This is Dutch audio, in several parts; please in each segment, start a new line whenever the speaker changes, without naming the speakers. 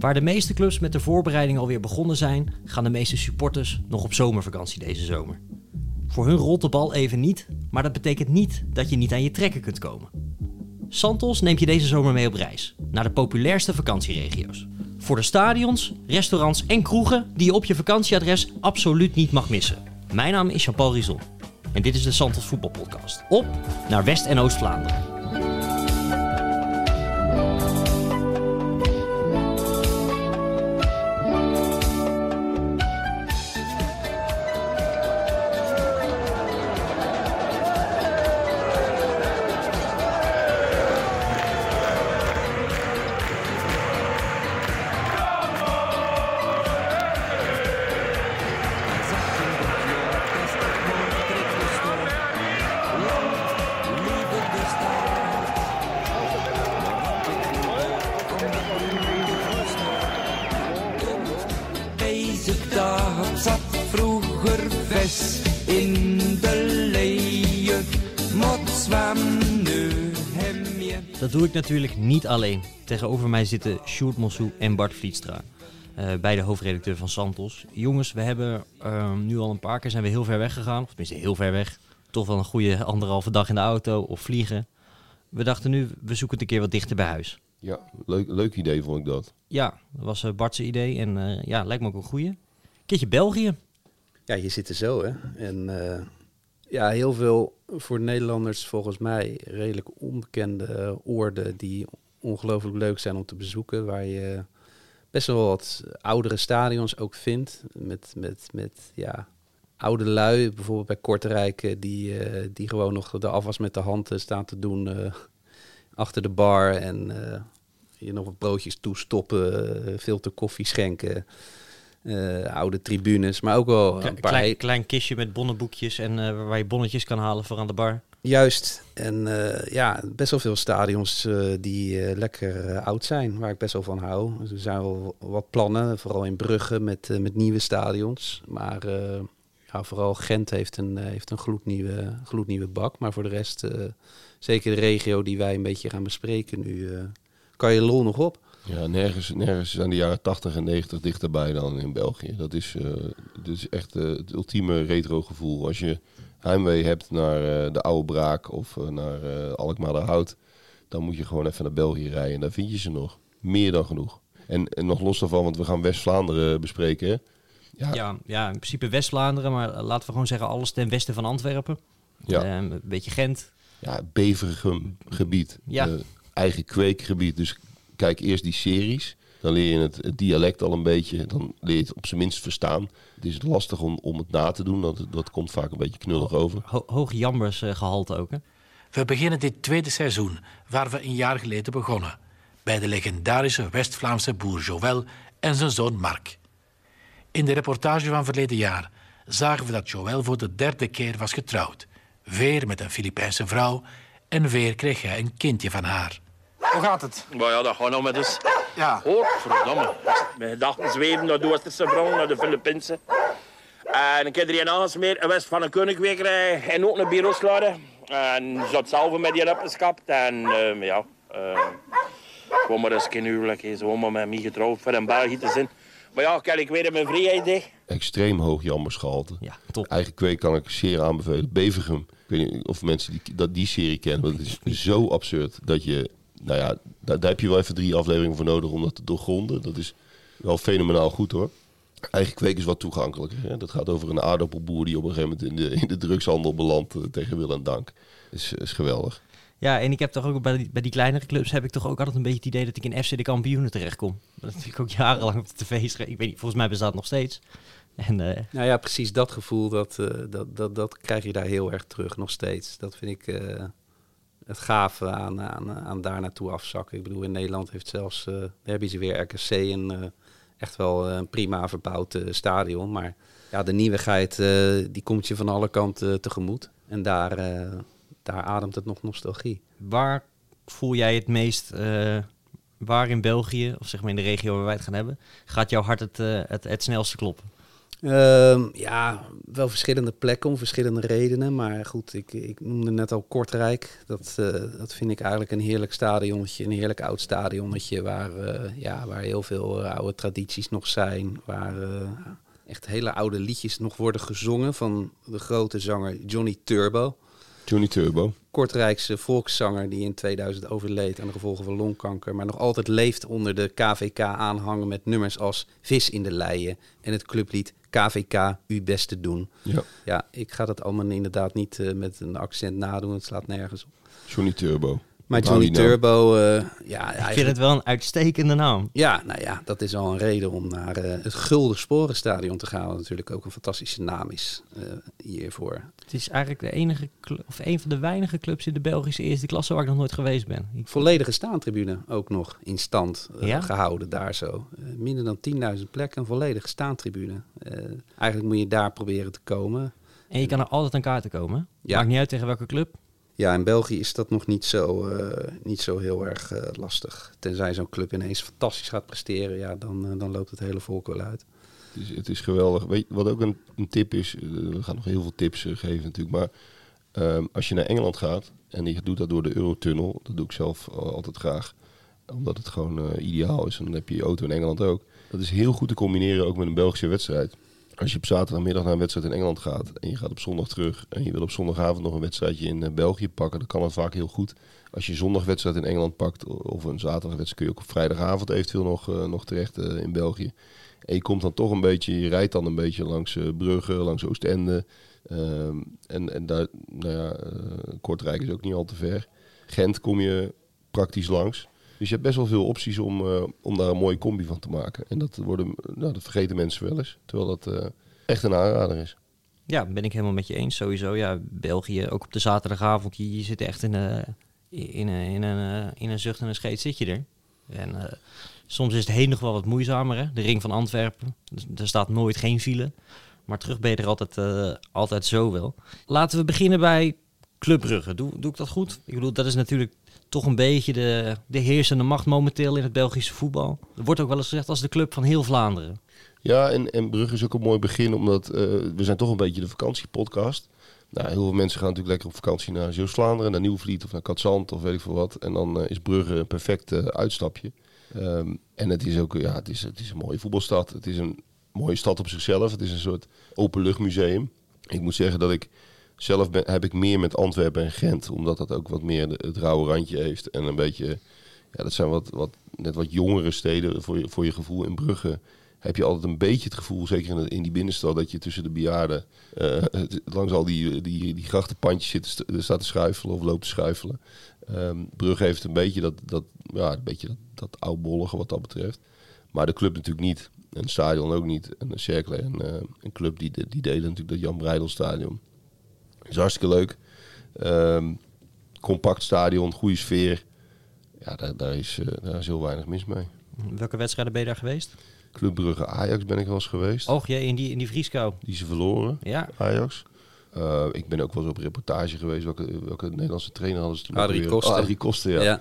Waar de meeste clubs met de voorbereiding alweer begonnen zijn, gaan de meeste supporters nog op zomervakantie deze zomer. Voor hun rolt de bal even niet, maar dat betekent niet dat je niet aan je trekken kunt komen. Santos neemt je deze zomer mee op reis naar de populairste vakantieregio's. Voor de stadions, restaurants en kroegen die je op je vakantieadres absoluut niet mag missen. Mijn naam is Jean-Paul Rizon en dit is de Santos Voetbalpodcast. Op naar West- en Oost-Vlaanderen. Natuurlijk niet alleen. Tegenover mij zitten Sjoerd Mossou en Bart Vlietstra. eh beide hoofdredacteur van Santos. Jongens, we hebben ehm, nu al een paar keer zijn we heel ver weg gegaan. Of tenminste heel ver weg. Toch wel een goede anderhalve dag in de auto of vliegen. We dachten nu, we zoeken het een keer wat dichter bij huis.
Ja, leuk, leuk idee vond ik dat.
Ja, dat was eh, Bart's idee. En eh, ja, lijkt me ook een goeie. Keertje België.
Ja, je zit er zo, hè. En eh, ja, heel veel voor Nederlanders volgens mij redelijk onbekende oorden die ongelooflijk leuk zijn om te bezoeken. Waar je best wel wat oudere stadions ook vindt. Met, met, met ja, oude lui, bijvoorbeeld bij Kortrijk, die, eh, die gewoon nog de afwas met de hand eh, staan te doen eh, achter de bar. En je nog wat broodjes toestoppen, eh, filter koffie schenken. Eh, oude tribunes, maar ook wel
Kle-
een paar
klein, klein kistje met bonnenboekjes. En eh, waar je bonnetjes kan halen voor aan de bar.
Juist. En eh, ja, best wel veel stadions die lekker oud zijn, waar ik best wel van hou. Dus er zijn wel wat plannen, vooral in Brugge met, met nieuwe stadions. Maar ja, vooral Gent heeft een, heeft een gloednieuwe, gloednieuwe bak. Maar voor de rest, zeker de regio die wij een beetje gaan bespreken nu, kan je lol nog op.
Ja, nergens, nergens zijn de jaren 80 en 90 dichterbij dan in België. Dat is, eh, dat is echt eh, het ultieme retro gevoel. Als je heimwee hebt naar eh, de oude Braak of naar eh Alkmaar de Hout, dan moet je gewoon even naar België rijden. En daar vind je ze nog. Meer dan genoeg. En, en nog los daarvan, want we gaan West-Vlaanderen bespreken. hè? Ja,
Ja, ja, in principe West-Vlaanderen. Maar laten we gewoon zeggen alles ten westen van Antwerpen.
ja.
Een beetje Gent.
ja, Beverigem gebied.
Ja.
Eigen kweekgebied. Dus kijk eerst die series. Dan leer je het, het dialect al een beetje. Dan leer je het op zijn minst verstaan. Het is lastig om, om het na te doen. Dat, dat komt vaak een beetje knullig over.
Ho hoog jambers eh, gehalte ook, hè?
We beginnen dit tweede seizoen waar we een jaar geleden begonnen. Bij de legendarische West-Vlaamse boer Joël en zijn zoon Mark. In de reportage van verleden jaar zagen we dat Joël voor de derde keer was getrouwd. Weer met een Filipijnse vrouw en weer kreeg hij een kindje van haar.
Hoe gaat het?
Maar ja, dat gaat nog met eens.
Ja.
Hoor, verdomme. Mijn gedachten zweven naar de Oosterse vrouw, naar de Filipijnse. En ik heb er een aangesmeerd, een west van een koninkwekerij en ook een bureauslade. En zat zelf met die opgeskapt. En ehm, ja, uh, gewoon maar eens een huwelijk. Gewoon maar met mij getrouwd voor in België te zijn. Maar ja, kijk, ik weer mijn vrijheid dicht.
Extreem hoog jammersgehalte.
Ja, top.
Eigen kweek kan ik zeer aanbevelen. Bevergem. Ik weet niet of mensen die, dat die serie kennen. Want het is zo absurd dat je... Nou ja, daar, daar heb je wel even drie afleveringen voor nodig om dat te doorgronden. Dat is wel fenomenaal goed hoor. Eigen kweek is wat toegankelijker. Hè? Dat gaat over een aardappelboer die op een gegeven moment in de, in de drugshandel belandt eh, tegen wil en dank. Is, is geweldig.
Ja, en ik heb toch ook bij die, bij die kleinere clubs heb ik toch ook altijd een beetje het idee dat ik in FC de kampioenen terechtkom. Dat heb ik ook jarenlang op de tv geschreven. Ik weet niet, volgens mij bestaat het nog steeds. En eh,
Nou ja, precies dat gevoel, dat, eh, dat, dat, dat krijg je daar heel erg terug nog steeds. Dat vind ik eh, het gave aan, aan, aan daar naartoe afzakken. Ik bedoel, in Nederland heeft zelfs, eh daar hebben ze weer RKC een eh, echt wel een prima verbouwd eh, stadion. Maar ja, de nieuwigheid, eh, die komt je van alle kanten tegemoet. En daar, eh, daar ademt het nog nostalgie.
waar voel jij het meest, eh, waar in België, of zeg maar in de regio waar wij het gaan hebben, gaat jouw hart het, eh, het, het snelste kloppen?
Ehm, ja, wel verschillende plekken om verschillende redenen. Maar goed, ik, ik noemde net al Kortrijk. Dat, eh, dat vind ik eigenlijk een heerlijk stadionnetje. Een heerlijk oud stadionnetje waar, eh, ja, waar heel veel eh, oude tradities nog zijn. Waar echt hele oude liedjes nog worden gezongen van de grote zanger Johnny Turbo.
Johnny Turbo.
Kortrijkse volkszanger die in 2000 overleed aan de gevolgen van longkanker, maar nog altijd leeft onder de KVK aanhangen met nummers als Vis in de Leien en het clublied KVK uw best te doen.
Ja.
Ja, ik ga dat allemaal inderdaad niet eh, met een accent nadoen, het slaat nergens op.
Johnny Turbo.
Maar Johnny
naam.
Turbo, eh, ja,
Ik vind het wel een uitstekende naam.
ja, nou ja, dat is al een reden om naar eh, het Gulden Sporenstadion te gaan, wat natuurlijk ook een fantastische naam is eh, hiervoor.
Het is eigenlijk de enige of een van de weinige clubs in de Belgische eerste klasse waar ik nog nooit geweest ben. Ik-
Volledige staantribune ook nog in stand eh,
Ja?
gehouden daar zo. Minder dan 10.000 plekken, een volledige staantribune. Eh, eigenlijk moet je daar proberen te komen.
En je kan er altijd aan kaarten komen.
Ja.
Maakt niet uit tegen welke club.
Ja, in België is dat nog niet zo, eh, niet zo heel erg eh, lastig. Tenzij zo'n club ineens fantastisch gaat presteren, ja, dan, eh, dan loopt het hele volk wel uit.
Het is, het is geweldig. Weet wat ook een, een tip is, we gaan nog heel veel tips geven natuurlijk, maar ehm, als je naar Engeland gaat en je doet dat door de Eurotunnel, dat doe ik zelf altijd graag, omdat het gewoon ideaal is. En dan heb je je auto in Engeland ook. Dat is heel goed te combineren ook met een Belgische wedstrijd. Als je op zaterdagmiddag naar een wedstrijd in Engeland gaat en je gaat op zondag terug en je wil op zondagavond nog een wedstrijdje in eh, België pakken, dan kan het vaak heel goed. Als je zondagwedstrijd in Engeland pakt of een zaterdagwedstrijd kun je ook op vrijdagavond eventueel nog, eh, nog terecht eh, in België. En je komt dan toch een beetje, je rijdt dan een beetje langs Brugge, langs Oostende. Ehm, en, en daar, nou ja, Kortrijk is ook niet al te ver. Gent kom je praktisch langs. Dus je hebt best wel veel opties om, eh, om daar een mooie combi van te maken. En dat, worden, nou, dat vergeten mensen wel eens. Terwijl dat eh, echt een aanrader is.
Ja, ben ik helemaal met je eens. Sowieso, ja, België, ook op de zaterdagavond, je, zit echt in, een in, een in, een eh, in een zucht en een scheet zit je er. En eh, soms is het heen nog wel wat moeizamer, hè? de ring van Antwerpen. Dus, er staat nooit geen file. Maar terug ben je er altijd, eh, altijd zo wel. Laten we beginnen bij Club Brugge. Doe, doe ik dat goed? Ik bedoel, dat is natuurlijk toch een beetje de, de heersende macht momenteel in het Belgische voetbal. Er wordt ook wel eens gezegd als de club van heel Vlaanderen.
Ja, en, en Brugge is ook een mooi begin, omdat eh, we zijn toch een beetje de vakantiepodcast. Nou, heel veel mensen gaan natuurlijk lekker op vakantie naar Zeeuws-Vlaanderen, naar Nieuwvliet of naar Katzand of weet ik veel wat. En dan eh, is Brugge een perfect eh, uitstapje. Ehm, en het is ook ja, het is, het is een mooie voetbalstad. Het is een mooie stad op zichzelf. Het is een soort openluchtmuseum. Ik moet zeggen dat ik zelf heb ik meer met Antwerpen en Gent, omdat dat ook wat meer het rauwe randje heeft. En een beetje, ja, dat zijn wat, wat, net wat jongere steden voor je, voor je gevoel. In Brugge heb je altijd een beetje het gevoel, zeker in, in die binnenstad, dat je tussen de bejaarden eh, langs al die, die, die grachtenpandjes zit, staat te schuifelen of loopt te schuifelen. Ehm, Brugge heeft een beetje dat, dat, ja, een beetje dat, dat oudbollige wat dat betreft. Maar de club natuurlijk niet. En stadion ook niet. En de Cercle en eh, een club die, die delen natuurlijk dat Jan Breidel stadion. Is hartstikke leuk. Ehm, compact stadion, goede sfeer. Ja, daar, daar, is, eh, daar is heel weinig mis mee.
Welke wedstrijden ben je daar geweest?
Club Brugge Ajax ben ik wel eens geweest.
Och jee, in die, in die vrieskou.
Die ze verloren,
Ja,
Ajax. Eh, ik ben ook wel eens op reportage geweest. Welke, welke Nederlandse trainer hadden ze toen?
Adrie
weer?
Koster.
Oh, Adrie Koster, ja.
Ja.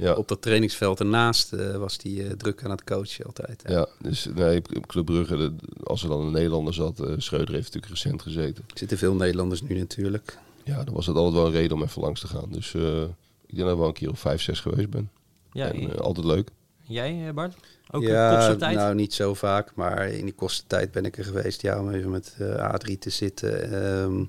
Ja.
Op dat trainingsveld ernaast eh, was hij eh, druk aan het coachen altijd.
Ja, dus nee, op Club Brugge, de- als er dan een Nederlander zat, eh Schreuder heeft natuurlijk recent gezeten.
Er zitten veel Nederlanders nu natuurlijk.
Ja, dan was het altijd wel een reden om even langs te gaan. Dus eh, ik denk dat ik wel een keer of vijf, zes geweest ben.
ja
en, altijd leuk.
jij eh, Bart? Ook
ja, nou niet zo vaak, maar in die tijd ben ik er geweest. Ja, om even met eh A3 te zitten. Ehm,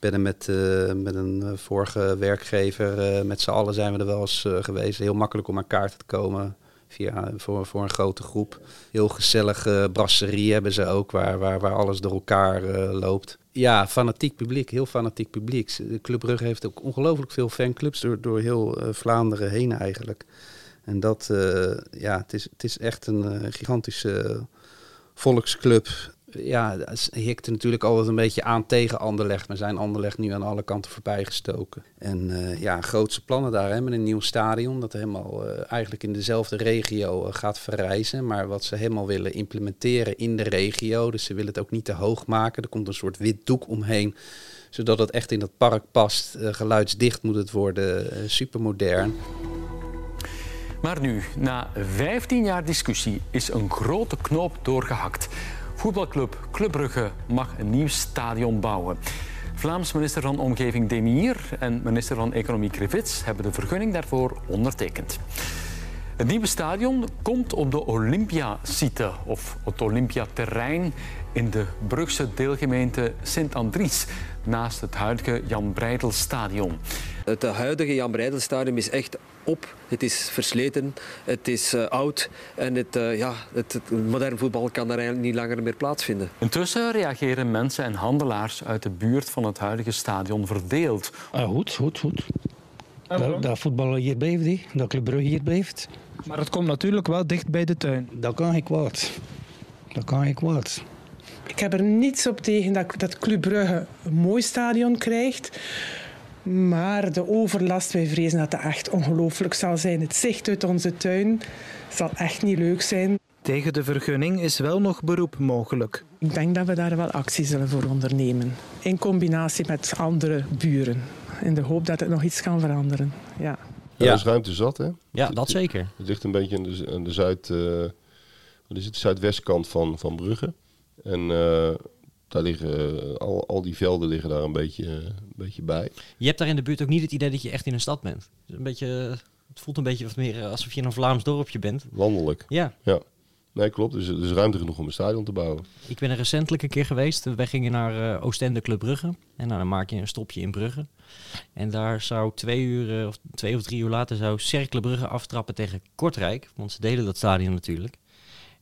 ben er met, eh, met een eh, vorige werkgever, eh, met z'n allen zijn we er wel eens geweest. Heel makkelijk om aan te komen via, voor, voor een grote groep. Heel gezellige brasserie hebben ze ook, waar, waar, waar alles door elkaar loopt. Ja, fanatiek publiek, heel fanatiek publiek. Club Brugge heeft ook ongelooflijk veel fanclubs door, door heel Vlaanderen heen eigenlijk. En dat, ja, het is, het is echt een gigantische volksclub. Ja, hikte natuurlijk altijd een beetje aan tegen Anderlecht. Maar zijn Anderlecht nu aan alle kanten voorbij gestoken. En eh, ja, grootse plannen daar hè, met een nieuw stadion. Dat helemaal eh, eigenlijk in dezelfde regio eh, gaat verrijzen. Maar wat ze helemaal willen implementeren in de regio. Dus ze willen het ook niet te hoog maken. Er komt een soort wit doek omheen zodat het echt in dat park past. Geluidsdicht moet het worden, supermodern.
Maar nu, na 15 jaar discussie, is een grote knoop doorgehakt. Voetbalclub Club Brugge mag een nieuw stadion bouwen. Vlaams minister van Omgeving Demier en minister van Economie Krivits hebben de vergunning daarvoor ondertekend. Het nieuwe stadion komt op de Olympia-site of het Olympiaterrein in de Brugse deelgemeente Sint-Andries, naast het huidige Jan Breidel-stadion.
Het huidige Jan Breidel-stadion is echt op. Het is versleten, het is uh, oud en het, uh, ja, het, het, modern voetbal kan daar eigenlijk niet langer meer plaatsvinden.
Intussen reageren mensen en handelaars uit de buurt van het huidige stadion verdeeld.
Ah, goed, goed, goed. Dat, dat voetbal hier blijft, dat Club Brugge hier blijft.
Maar het komt natuurlijk wel dicht bij de tuin.
Dat kan ik kwaad. Dat kan ik kwaad.
Ik heb er niets op tegen dat, dat Club Brugge een mooi stadion krijgt. Maar de overlast, wij vrezen dat het echt ongelooflijk zal zijn. Het zicht uit onze tuin zal echt niet leuk zijn.
Tegen de vergunning is wel nog beroep mogelijk.
Ik denk dat we daar wel actie zullen voor ondernemen. In combinatie met andere buren. In de hoop dat het nog iets kan veranderen. Ja.
Ja, er is ruimte zat, hè?
Ja, dat zeker.
Het ligt een beetje aan de, aan de zuid, uh, wat is het, zuidwestkant van, van Brugge. En uh, daar liggen, al, al die velden liggen daar een beetje, een beetje bij.
Je hebt daar in de buurt ook niet het idee dat je echt in een stad bent. Een beetje, het voelt een beetje wat meer alsof je in een Vlaams dorpje bent.
Landelijk.
Ja.
Ja. Nee, klopt. Dus er is ruimte genoeg om een stadion te bouwen.
Ik ben er recentelijk een keer geweest. Wij gingen naar uh, Oostende Club Brugge. En nou, dan maak je een stopje in Brugge. En daar zou twee uur, of twee of drie uur later, zou Cercle Brugge aftrappen tegen Kortrijk. Want ze delen dat stadion natuurlijk.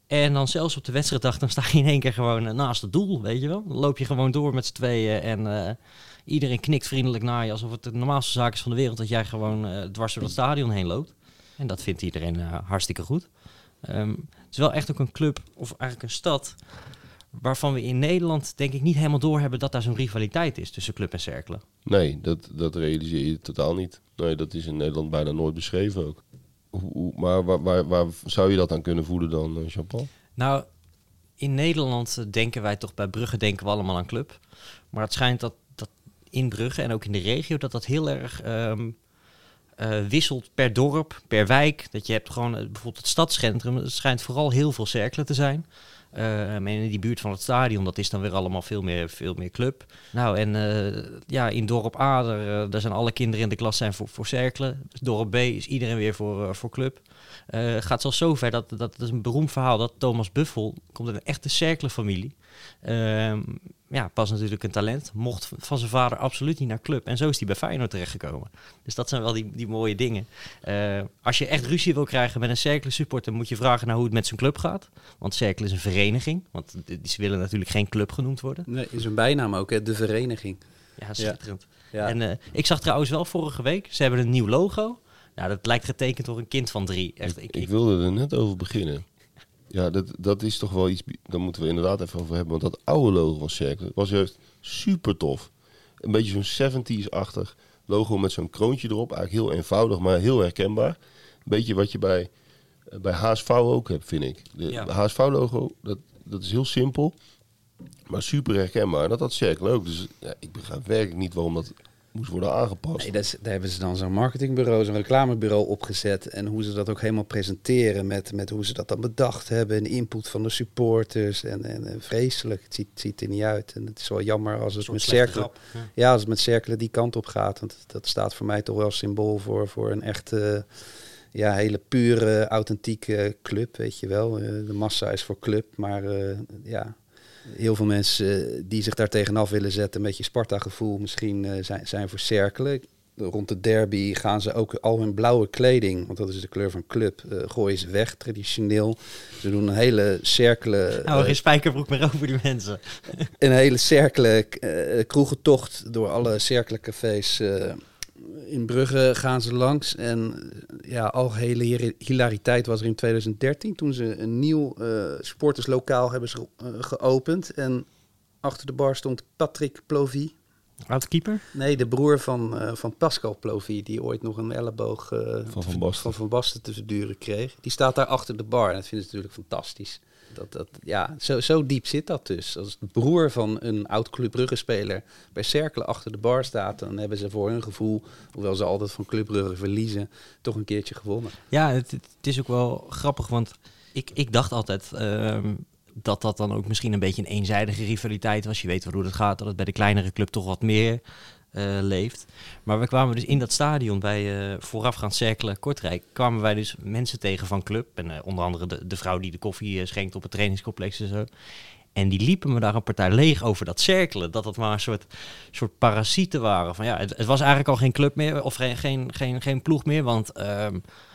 En dan zelfs op de wedstrijddag, dan sta je in één keer gewoon naast het doel, weet je wel. Dan loop je gewoon door met z'n tweeën en uh, iedereen knikt vriendelijk naar je. Alsof het de normaalste zaak is van de wereld dat jij gewoon uh, dwars door het stadion heen loopt. En dat vindt iedereen hartstikke goed. Um, het is wel echt ook een club, of eigenlijk een stad, waarvan we in Nederland denk ik niet helemaal doorhebben dat daar zo'n rivaliteit is tussen club en cerkelen.
Nee, dat, dat realiseer je totaal niet. Nee, dat is in Nederland bijna nooit beschreven ook. Maar waar, waar, waar, zou je dat aan kunnen voeden dan, Jean-Paul?
Nou, in Nederland denken wij toch, bij Brugge denken we allemaal aan club. Maar het schijnt dat, dat in Brugge en ook in de regio, dat dat heel erg um, uh, wisselt per dorp, per wijk. Dat je hebt gewoon bijvoorbeeld het stadscentrum, het schijnt vooral heel veel cirkelen te zijn. Uh, en in die buurt van het stadion, dat is dan weer allemaal veel meer, veel meer club. Nou, en uh, ja, in dorp A, daar, uh, daar, zijn alle kinderen in de klas zijn voor, voor cerkelen. Dorp B is iedereen weer voor, voor club. gaat zelfs zo ver, dat, dat, dat is een beroemd verhaal, dat Thomas Buffel komt uit een echte cerkelenfamilie. Ehm, ja, pas natuurlijk een talent. Mocht van zijn vader absoluut niet naar club. En zo is hij bij Feyenoord terechtgekomen. Dus dat zijn wel die, die mooie dingen. Uh, als je echt ruzie wil krijgen met een Cercle supporter, moet je vragen naar hoe het met zijn club gaat. Want Cercle is een vereniging. Want die, die willen natuurlijk geen club genoemd worden.
Nee, is een bijnaam ook, hè? de vereniging.
Ja, schitterend. Ja. Ja. En uh, ik zag trouwens wel vorige week, ze hebben een nieuw logo. Nou, dat lijkt getekend door een kind van drie. Echt,
ik, ik, ik wilde er net over beginnen. Ja, dat, dat is toch wel iets. Daar moeten we inderdaad even over hebben. Want dat oude logo van Cercle was juist super tof. Een beetje zo'n 70s-achtig logo met zo'n kroontje erop. Eigenlijk heel eenvoudig, maar heel herkenbaar. Een beetje wat je bij, bij HSV ook hebt, vind ik. De ja. HSV-logo, dat, dat is heel simpel, maar super herkenbaar. En dat had Cercle ook. Dus ja, ik begrijp werkelijk niet waarom dat moest worden aangepast.
Nee, dat is, daar hebben ze dan zo'n marketingbureau, zo'n reclamebureau opgezet. En hoe ze dat ook helemaal presenteren met, met hoe ze dat dan bedacht hebben. En input van de supporters. En, en, en vreselijk. Het ziet, ziet er niet uit. En het is wel jammer als het met cirkelen. Ja. ja. als het met cirkelen die kant op gaat. Want dat staat voor mij toch wel symbool voor, voor een echte. Ja, hele pure, authentieke club, weet je wel. De massa is voor club, maar uh, ja, heel veel mensen die zich daar tegenaf willen zetten, een beetje Sparta-gevoel misschien, uh, zijn, zijn voor cirkelen. Rond de derby gaan ze ook al hun blauwe kleding, want dat is de kleur van club, uh, gooien ze weg, traditioneel. Ze doen een hele cirkelen...
Nou, geen spijkerbroek meer over die mensen.
een hele cirkelen uh, kroegentocht door alle cirkelencafés in Brugge gaan ze langs. En ja, algehele hilariteit was er in 2013 toen ze een nieuw uh, sporterslokaal hebben ze, uh, geopend. En achter de bar stond Patrick Plovy.
Oud-keeper?
Nee, de broer van, uh, van Pascal Plovy, die ooit nog een elleboog
van, van, Basten.
van Van Basten te verduren kreeg. Die staat daar achter de bar en dat vinden ze natuurlijk fantastisch. Dat, dat, ja, zo, zo diep zit dat dus. Als de broer van een oud Club Brugge speler bij Cerkelen achter de bar staat, dan hebben ze voor hun gevoel, hoewel ze altijd van Club Brugge verliezen, toch een keertje gewonnen.
Ja, het, het is ook wel grappig, want ik, ik dacht altijd, uh, dat dat dan ook misschien een beetje een eenzijdige rivaliteit was. Je weet wel hoe dat gaat, dat het bij de kleinere club toch wat meer leeft. Maar we kwamen dus in dat stadion bij uh, voorafgaand cirkelen Kortrijk, kwamen wij dus mensen tegen van club. En eh, onder andere de, de vrouw die de koffie schenkt op het trainingscomplex en zo. En die liepen me daar een partij leeg over dat cirkelen. Dat het maar een soort, soort parasieten waren. Van, ja, het, het was eigenlijk al geen club meer, of geen, geen, geen, geen ploeg meer. Want ehm,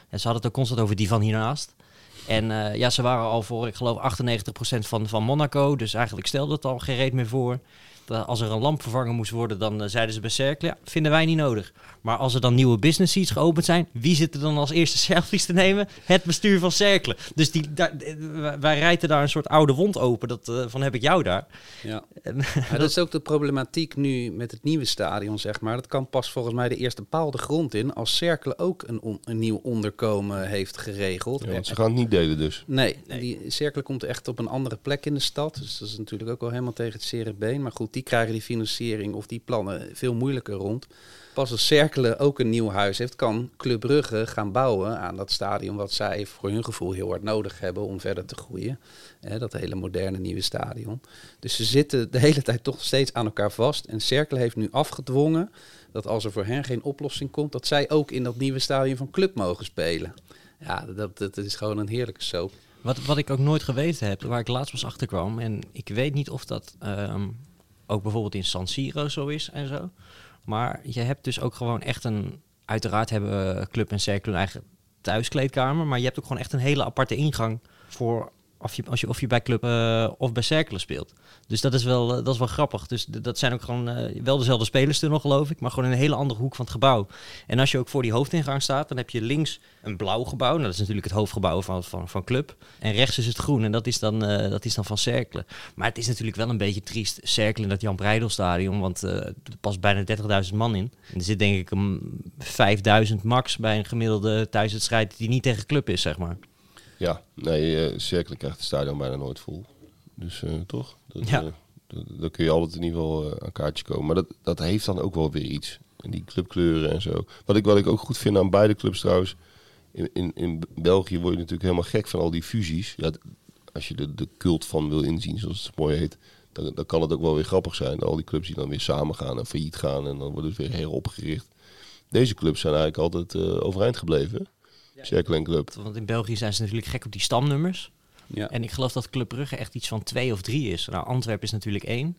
ze hadden het ook constant over die van hiernaast. En ja, ze waren al voor, ik geloof, 98% van, van Monaco. Dus eigenlijk stelde het al geen reet meer voor. Dat als er een lamp vervangen moest worden, dan uh, zeiden ze bij Cercle, ja, vinden wij niet nodig. Maar als er dan nieuwe business seats geopend zijn, wie zit er dan als eerste selfies te nemen? Het bestuur van Cercle. Dus die, daar, wij rijden daar een soort oude wond open. Dat, uh, van heb ik jou daar.
Ja. ja dat is ook de problematiek nu met het nieuwe stadion, zeg maar. Dat kan pas volgens mij de eerste paal de grond in als Cercle ook een, on, een nieuw onderkomen heeft geregeld.
Ja, want ze gaan het niet delen dus.
Nee, nee. die Cercle komt echt op een andere plek in de stad. Dus dat is natuurlijk ook wel helemaal tegen het zere been. Maar goed, die krijgen die financiering of die plannen veel moeilijker rond. Pas als Cerkelen ook een nieuw huis heeft, kan Club Brugge gaan bouwen aan dat stadion wat zij voor hun gevoel heel hard nodig hebben om verder te groeien. dat hele moderne nieuwe stadion. Dus ze zitten de hele tijd toch steeds aan elkaar vast. En Cerkelen heeft nu afgedwongen dat als er voor hen geen oplossing komt, dat zij ook in dat nieuwe stadion van Club mogen spelen. Ja, dat, dat is gewoon een heerlijke soap.
Wat, wat ik ook nooit geweten heb, waar ik laatst pas achter kwam, en ik weet niet of dat um, ook bijvoorbeeld in San Siro zo is en zo. Maar je hebt dus ook gewoon echt een... Uiteraard hebben Club en Cirkel een eigen thuiskleedkamer. Maar je hebt ook gewoon echt een hele aparte ingang voor of je, als je, of je bij Club uh, of bij Cerkelen speelt. Dus dat is wel, uh, dat is wel grappig. Dus dat zijn ook gewoon uh, wel dezelfde spelers nog, geloof ik, maar gewoon in een hele andere hoek van het gebouw. En als je ook voor die hoofdingang staat, dan heb je links een blauw gebouw. Nou, dat is natuurlijk het hoofdgebouw van, van, van Club. En rechts is het groen en dat is dan, dat is dan van Cerkelen. Maar het is natuurlijk wel een beetje triest, Cerkelen, dat Jan Breidelstadion, want er past bijna 30.000 man in. Er zit denk ik een 5.000 max bij een gemiddelde thuiswedstrijd die niet tegen Club is, zeg maar.
Ja, nee, uh, Cercle krijgt het stadion bijna nooit vol. Dus uh, toch? Dat,
ja.
Uh, dan kun je altijd in ieder geval aan kaartje komen. Maar dat, dat heeft dan ook wel weer iets. En die clubkleuren en zo. Wat ik, wat ik ook goed vind aan beide clubs trouwens. In, in, in België word je natuurlijk helemaal gek van al die fusies. Ja, als je de, de cult van wil inzien, zoals het mooi heet. Dan, dan kan het ook wel weer grappig zijn. Al die clubs die dan weer samen gaan en failliet gaan. En dan wordt het weer heropgericht. Deze clubs zijn eigenlijk altijd overeind gebleven. Cirkel en Club.
Want in België zijn ze natuurlijk gek op die stamnummers.
Ja.
En ik geloof dat Club Brugge echt iets van twee of drie is. Nou, Antwerpen is natuurlijk één.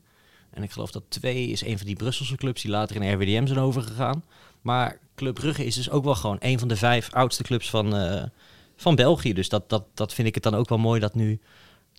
En ik geloof dat twee is een van die Brusselse clubs die later in RWDM zijn overgegaan. Maar Club Brugge is dus ook wel gewoon een van de vijf oudste clubs van, uh, van België. Dus dat, dat, dat vind ik het dan ook wel mooi dat nu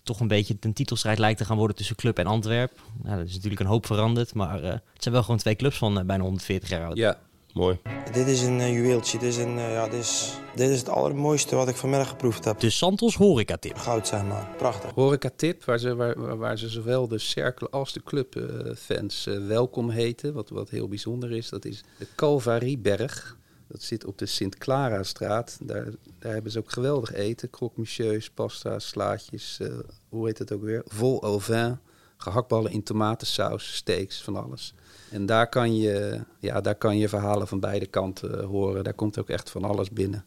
toch een beetje een titelstrijd lijkt te gaan worden tussen Club en Antwerp. Nou, dat is natuurlijk een hoop veranderd, maar uh, het zijn wel gewoon twee clubs van uh, bijna 140 jaar oud.
Ja,
Mooi.
Dit is een uh, juweeltje. Dit is, een, uh, ja, dit, is, dit is het allermooiste wat ik vanmiddag geproefd heb.
De Santos horeca-tip.
Goud zijn man. Prachtig.
Horeca-tip waar ze, waar, waar ze zowel de Cercle als de clubfans uh, welkom heten. Wat, wat heel bijzonder is. Dat is de Calvarieberg. Dat zit op de Sint-Clara-straat. Daar, daar hebben ze ook geweldig eten. Croque monsieurs, pasta, slaatjes. hoe heet het ook weer? Vol au vin. Gehaktballen in tomatensaus, steaks, van alles. En daar kan, je, ja, daar kan je verhalen van beide kanten horen. Daar komt ook echt van alles binnen.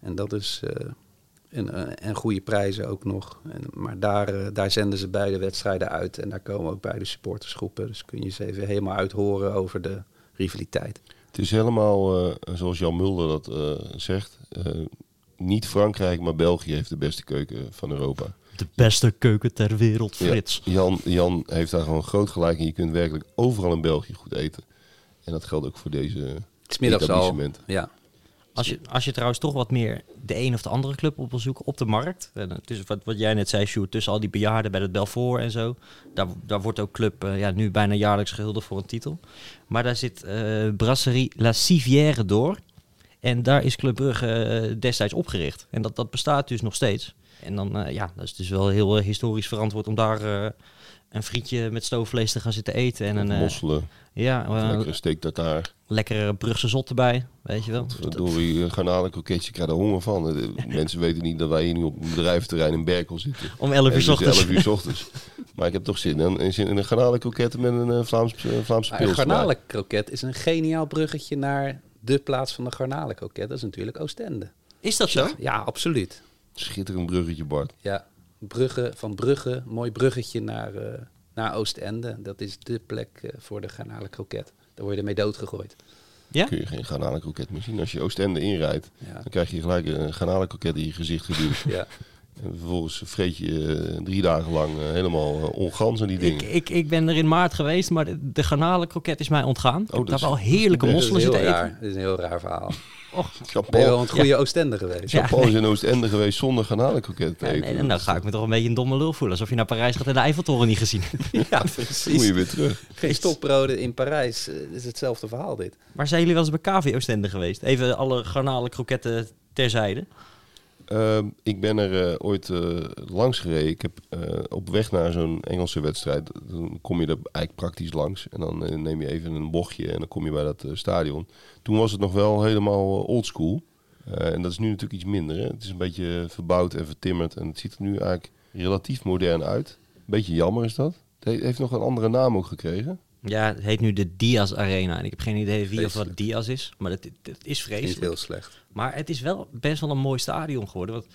En dat is. Uh, en, en goede prijzen ook nog. En, maar daar, uh, daar zenden ze beide wedstrijden uit. En daar komen ook beide supportersgroepen. Dus kun je ze even helemaal uithoren over de rivaliteit.
Het is helemaal, zoals Jan Mulder dat zegt. niet Frankrijk, maar België heeft de beste keuken van Europa
de beste keuken ter wereld, Frits.
Ja, Jan, Jan heeft daar gewoon groot gelijk in. Je kunt werkelijk overal in België goed eten. En dat geldt ook voor deze
etablissementen. Ja.
Als je, als je trouwens toch wat meer de een of de andere club op wil zoeken op de markt. En tussen wat, wat jij net zei, Sjoerd, tussen al die bejaarden bij het Belfort en zo. Daar, daar wordt ook club uh, ja, nu bijna jaarlijks gehuldigd voor een titel. Maar daar zit uh, Brasserie La Civière door. En daar is Club Brugge uh, destijds opgericht. En dat, dat bestaat dus nog steeds. En dan, uh, ja, dat is dus wel heel uh, historisch verantwoord om daar uh, een frietje met stoofvlees te gaan zitten eten. En een
mosselen.
Ja,
lekkere steak tartaar.
Lekkere Brugse zot erbij, weet je wel.
Door die garnalenkroketje krijg je er honger van. Mensen weten niet dat wij hier nu op een bedrijventerrein in Berkel zitten.
Om 11 uur s ochtends.
11 uur s ochtends. maar ik heb toch zin in, in, in een garnalenkroket met een Vlaams, Vlaamse pils.
Een garnalenkroket is een geniaal bruggetje naar de plaats van de garnalenkroket. Dat is natuurlijk Oostende.
Is dat zo?
Ja, absoluut.
Schitterend bruggetje, Bart.
Ja, Brugge, van Brugge, mooi bruggetje naar, eh, naar Oostende. Dat is de plek eh, voor de garnalen kroket. Daar word je ermee doodgegooid.
Ja?
Kun je geen garnalenkroket meer zien. Als je Oostende inrijdt,
Ja.
dan krijg je gelijk een garnalenkroket in je gezicht geduwd.
Ja.
En vervolgens vreet je eh, drie dagen lang helemaal uh, ongans en die
Ik,
dingen.
ik, ik ben er in maart geweest, maar de, de garnalenkroket is mij ontgaan. ik heb
dat is-
wel heerlijke mosselen zitten eten.
Dat is een heel raar verhaal.
Och,
Ben je wel een goede Oostende geweest?
Ja.
Japan is in Oostende geweest zonder garnalenkroket te
Ja,
eten.
nee, en dan ga ik me toch een beetje een domme lul voelen. Alsof je naar Parijs gaat en de Eiffeltoren niet gezien hebt.
Ja,
Dan
precies.
moet je weer terug.
Geen stokbroden in Parijs. eh, is hetzelfde verhaal dit.
Maar zijn jullie wel eens bij KV Oostende geweest? Even alle garnalenkroketten terzijde.
Ehm, ik ben er eh, ooit eh, langs gereden. Ik heb eh, op weg naar zo'n Engelse wedstrijd. Dan kom je er eigenlijk praktisch langs. En dan neem je even een bochtje en dan kom je bij dat stadion. Toen was het nog wel helemaal oldschool. En dat is nu natuurlijk iets minder. Hè? Het is een beetje verbouwd en vertimmerd. En het ziet er nu eigenlijk relatief modern uit. Beetje jammer is dat. Het he- heeft nog een andere naam ook gekregen.
Ja, het heet nu de Diaz Arena. En ik heb geen idee wie of wat. Diaz is. Maar het, het, het is
Niet
vreselijk.
heel slecht.
Maar het is wel best wel een mooi stadion geworden. Want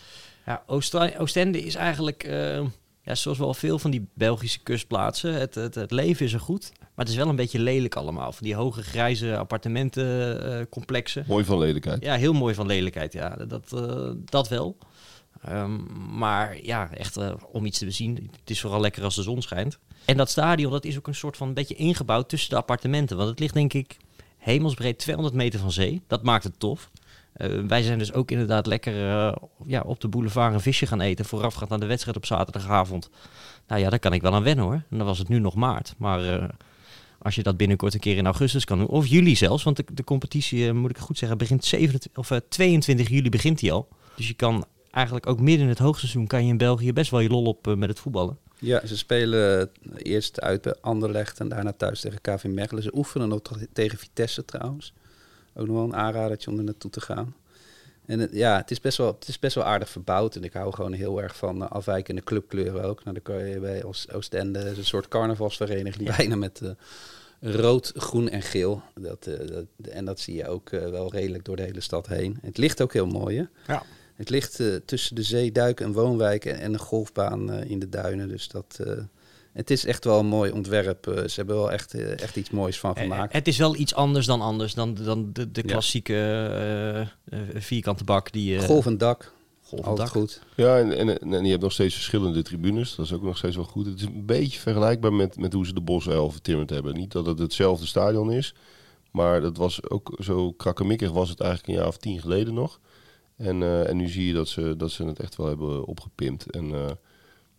ja, Oost- Oostende is eigenlijk, eh, ja, zoals wel veel van die Belgische kustplaatsen, het, het, het leven is er goed. Maar het is wel een beetje lelijk allemaal. Van die hoge grijze appartementencomplexen.
Mooi van lelijkheid.
ja, heel mooi van lelijkheid. Ja, dat, eh, dat wel. Ehm, maar ja, echt eh, om iets te bezien. Het is vooral lekker als de zon schijnt. En dat stadion, dat is ook een soort van een beetje ingebouwd tussen de appartementen. Want het ligt denk ik hemelsbreed 200 meter van zee. Dat maakt het tof. Eh, wij zijn dus ook inderdaad lekker eh, ja, op de boulevard een visje gaan eten. Voorafgaand aan de wedstrijd op zaterdagavond. Nou ja, daar kan ik wel aan wennen hoor. En dan was het nu nog maart. Maar eh, als je dat binnenkort een keer in augustus kan doen. Of juli zelfs. Want de, competitie, moet ik goed zeggen, begint 27, of, eh, 22 juli begint die al. Dus je kan eigenlijk ook midden in het hoogseizoen kan je in België best wel je lol op met het voetballen.
Ja, ze spelen eerst uit bij Anderlecht en daarna thuis tegen KV Mechelen. Ze oefenen nog te- tegen Vitesse trouwens. Ook nog wel een aanradertje om er naartoe te gaan. En het, ja, het is, best wel, het is best wel aardig verbouwd. En ik hou gewoon heel erg van uh, afwijkende clubkleuren ook. Nou, dan kan je bij Oost- Oostende een soort carnavalsvereniging bijna met eh, rood, groen en geel. Dat, eh, dat, en dat zie je ook eh, wel redelijk door de hele stad heen. Het ligt ook heel mooi, hè?
Ja.
Het ligt eh, tussen de zee, duik, een woonwijk en, en een golfbaan eh, in de duinen. Dus dat, eh, het is echt wel een mooi ontwerp. Ze hebben wel echt, echt iets moois van gemaakt.
het is wel iets anders dan anders. Dan, dan de, de klassieke vierkante bak. Die, eh,
Golvend dak,
golvend
altijd
dak.
goed.
Ja, en, en, en je hebt nog steeds verschillende tribunes. Dat is ook nog steeds wel goed. Het is een beetje vergelijkbaar met, met hoe ze de Bosuil vertimmerd hebben. Niet dat het hetzelfde stadion is. Maar dat was ook zo krakkemikkig was het eigenlijk een jaar of tien geleden nog. En, eh, en nu zie je dat ze, dat ze het echt wel hebben opgepimpt. En eh,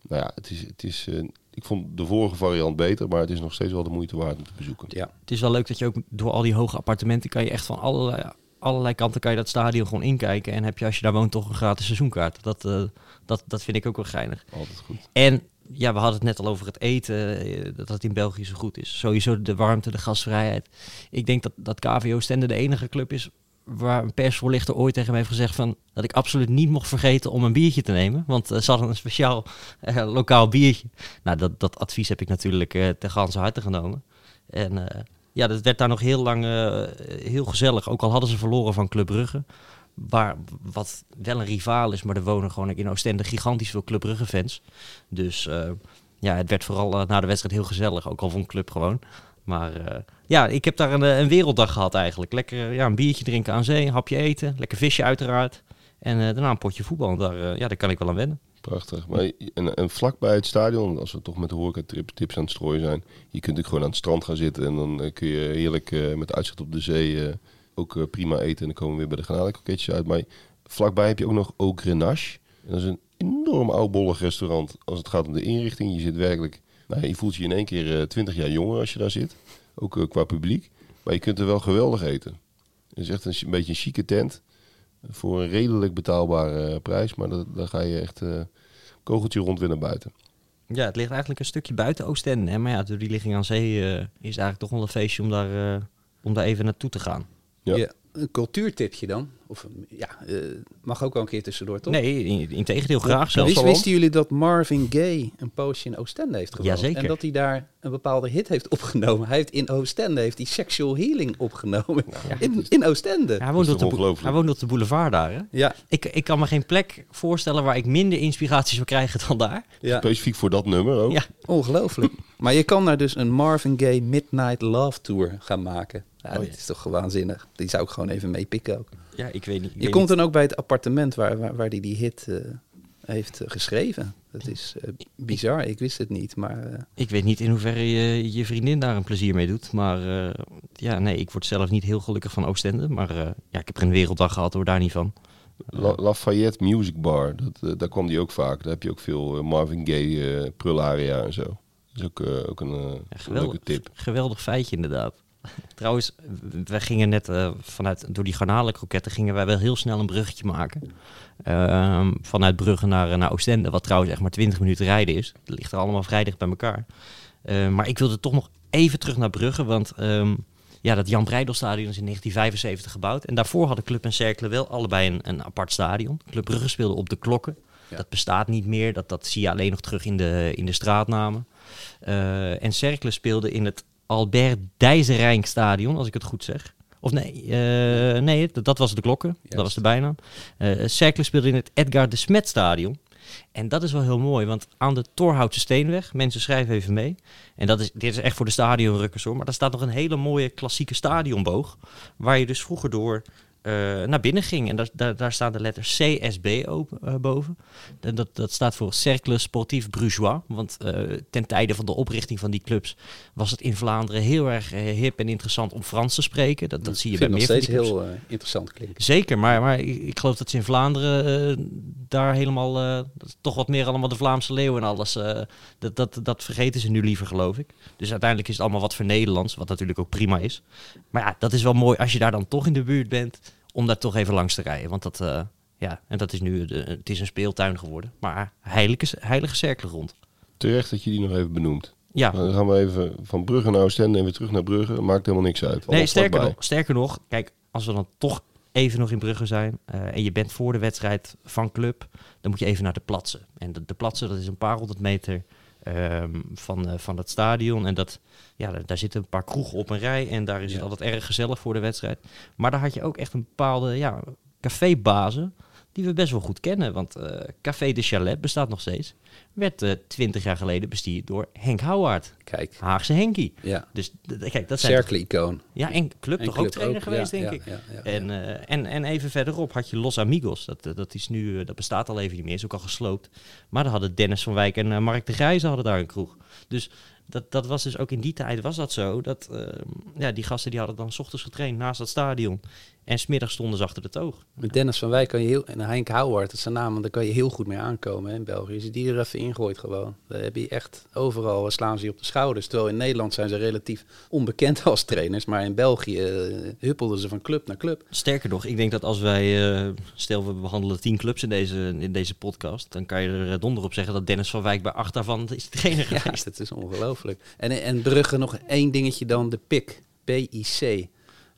nou ja, het is, het is, eh, ik vond de vorige variant beter, maar het is nog steeds wel de moeite waard om te bezoeken.
Ja.
Het is wel leuk dat je ook door al die hoge appartementen kan je echt van allerlei, allerlei kanten kan je dat stadion gewoon inkijken. En heb je als je daar woont toch een gratis seizoenkaart. Dat, dat, dat vind ik ook wel geinig.
Altijd goed.
En ja, we hadden het net al over het eten, dat het in België zo goed is. Sowieso de warmte, de gastvrijheid. Ik denk dat, dat KVO Stende de enige club is waar een persvoorlichter ooit tegen me heeft gezegd van dat ik absoluut niet mocht vergeten om een biertje te nemen. Want eh, ze hadden een speciaal eh, lokaal biertje. Nou, dat, dat advies heb ik natuurlijk eh ten ganse harte genomen. En ja, dat werd daar nog heel lang heel gezellig. Ook al hadden ze verloren van Club Brugge. Waar, wat wel een rivaal is, maar er wonen gewoon in Oostende gigantisch veel Club Brugge fans. Dus ja, het werd vooral na de wedstrijd heel gezellig. Ook al vond Club gewoon. Maar eh, ja, ik heb daar een, eh, een werelddag gehad eigenlijk. Lekker eh, ja, een biertje drinken aan zee, een hapje eten, lekker visje uiteraard. En daarna een potje voetbal. Daar, ja, daar kan ik wel aan wennen.
Prachtig. Maar, en, en vlakbij het stadion, als we toch met de horeca-tips tips aan het strooien zijn, je kunt ook gewoon aan het strand gaan zitten en dan kun je heerlijk met uitzicht op de zee ook prima eten. En dan komen we weer bij de garnalenkroketjes uit. Maar vlakbij heb je ook nog Au Grenache. En dat is een enorm oudbollig restaurant als het gaat om de inrichting. Je zit werkelijk, nou, je voelt je in één keer eh, twintig jaar jonger als je daar zit. Ook eh, qua publiek. Maar je kunt er wel geweldig eten. Het is echt een, een beetje een chique tent. Voor een redelijk betaalbare eh, prijs. Maar dat, daar ga je echt eh kogeltje rond weer naar buiten.
Ja, het ligt eigenlijk een stukje buiten Oostende. Hè? Maar ja, door die ligging aan zee eh, is het eigenlijk toch wel een feestje om daar, eh, om daar even naartoe te gaan.
Ja.
Ja. Een cultuurtipje dan? Of ja, eh, mag ook wel een keer tussendoor, toch?
Nee, in, in tegendeel graag zelfs.
Wist, wisten jullie dat Marvin Gaye een poosje in Oostende heeft gewoond?
Jazeker.
En dat hij daar een bepaalde hit heeft opgenomen. Hij heeft in Oostende heeft hij Sexual Healing opgenomen. In, in Oostende.
Ja, hij, woont op de, boe- hij woont op de boulevard daar. Hè?
Ja.
Ik, ik kan me geen plek voorstellen waar ik minder inspiratie zou krijgen dan daar.
Ja.
Specifiek voor dat nummer ook.
Ja.
Ongelooflijk. Maar je kan daar dus een Marvin Gaye Midnight Love Tour gaan maken. Ja,
Oh,
dat is toch waanzinnig. Die zou ik gewoon even meepikken ook.
Ja, ik weet niet. ik
Je
weet
komt
niet.
dan ook bij het appartement waar, waar, waar die die hit eh, heeft eh, geschreven. Dat is eh, bizar. Ik wist het niet, maar... eh,
Ik weet niet in hoeverre je, je vriendin daar een plezier mee doet. Maar eh, ja, nee, ik word zelf niet heel gelukkig van Oostende. Maar eh, ja, ik heb er een werelddag gehad, hoor daar niet van.
La- Lafayette Music Bar, dat, daar kwam die ook vaak. Daar heb je ook veel Marvin Gaye, eh Prularia en zo. Dat is ook, eh, ook een
geweldig.
leuke tip.
Geweldig feitje inderdaad. Trouwens, we gingen net eh, vanuit, door die garnalenkroketten gingen wij wel heel snel een bruggetje maken. Ehm, vanuit Brugge naar, naar Oostende, wat trouwens echt maar 20 minuten rijden is. Dat ligt er allemaal vrij dicht bij elkaar. Eh, maar ik wilde toch nog even terug naar Brugge, want ehm, ja, dat Jan Breidelstadion is in 1975 gebouwd. En daarvoor hadden Club en Cercle wel allebei een, een apart stadion. Club Brugge speelde op de klokken. Dat bestaat niet meer, dat, dat zie je alleen nog terug in de, in de straatnamen. Eh, en Cercle speelde in het Albert Dijzerijn stadion, als ik het goed zeg. Of nee, eh, nee dat, dat was de klokken, dat was de bijnaam. Eh Cercle speelde in het Edgar de Smet stadion. En dat is wel heel mooi, want aan de Torhoutse Steenweg, mensen schrijven even mee. En dat is, dit is echt voor de stadionrukkers hoor, maar daar staat nog een hele mooie klassieke stadionboog. Waar je dus vroeger door eh, naar binnen ging. En daar, daar, daar staan de letters CSB open, eh, boven. En dat, dat staat voor Cercle Sportif Brugeois. Want eh, ten tijde van de oprichting van die clubs was het in Vlaanderen heel erg hip en interessant om Frans te spreken. Dat, dat zie je
ik
bij meer
nog steeds heel interessant klinken.
Zeker, maar, maar ik, ik geloof dat ze in Vlaanderen daar helemaal toch wat meer allemaal de Vlaamse leeuw en alles. dat, dat, dat vergeten ze nu liever, geloof ik. Dus uiteindelijk is het allemaal wat voor Nederlands, wat natuurlijk ook prima is. Maar ja, dat is wel mooi als je daar dan toch in de buurt bent, om daar toch even langs te rijden. Want dat, eh, ja, en dat is nu, de, het is een speeltuin geworden. Maar heilige, heilige cirkelgrond.
Terecht dat je die nog even benoemt.
Ja.
Dan gaan we even van Brugge naar Oostende en weer terug naar Brugge. Maakt helemaal niks uit.
Nee, sterker nog, sterker nog, kijk, als we dan toch even nog in Brugge zijn eh, en je bent voor de wedstrijd van club, dan moet je even naar de platsen. En de, de platsen, dat is een paar honderd meter ehm, van, eh, van het stadion. En dat, ja, daar, daar zitten een paar kroegen op een rij en daar is het altijd erg gezellig voor de wedstrijd. Maar daar had je ook echt een bepaalde ja, cafébazen die we best wel goed kennen. Want eh, Café de Chalet bestaat nog steeds. Werd eh, twintig jaar geleden bestierd door Henk Houwaard.
Kijk.
Haagse Henkie.
Ja.
Dus kijk, dat zijn
Cercle-icoon.
ja, en Club
En
toch
Club
ook trainer
ook,
geweest,
ja,
denk
ja,
ik.
ja,
en, eh, en, en even verderop had je Los Amigos. Dat, dat, is nu, dat bestaat al even niet meer, is ook al gesloopt. Maar dan hadden Dennis van Wijk en Mark de Grijze hadden daar een kroeg. Dus dat, dat was dus ook in die tijd was dat zo. Dat, eh, ja, die gasten die hadden dan 's ochtends getraind naast dat stadion. En smiddags stonden ze achter de toog.
Met Dennis van Wijk kan je heel, en Henk Houwaard, dat is zijn naam, want daar kan je heel goed mee aankomen hè, in België. Als je die er even ingooit gewoon, dan heb je echt overal slaan ze je op de schouders. Terwijl in Nederland zijn ze relatief onbekend als trainers, maar in België eh, huppelden ze van club naar club.
Sterker nog, ik denk dat als wij, eh, stel we behandelen tien clubs in deze, in deze podcast, dan kan je er eh, donder op zeggen dat Dennis van Wijk bij acht daarvan is trainer
Ja,
geweest.
dat is ongelooflijk. En, en Brugge nog één dingetje dan, de PIC, P-I-C.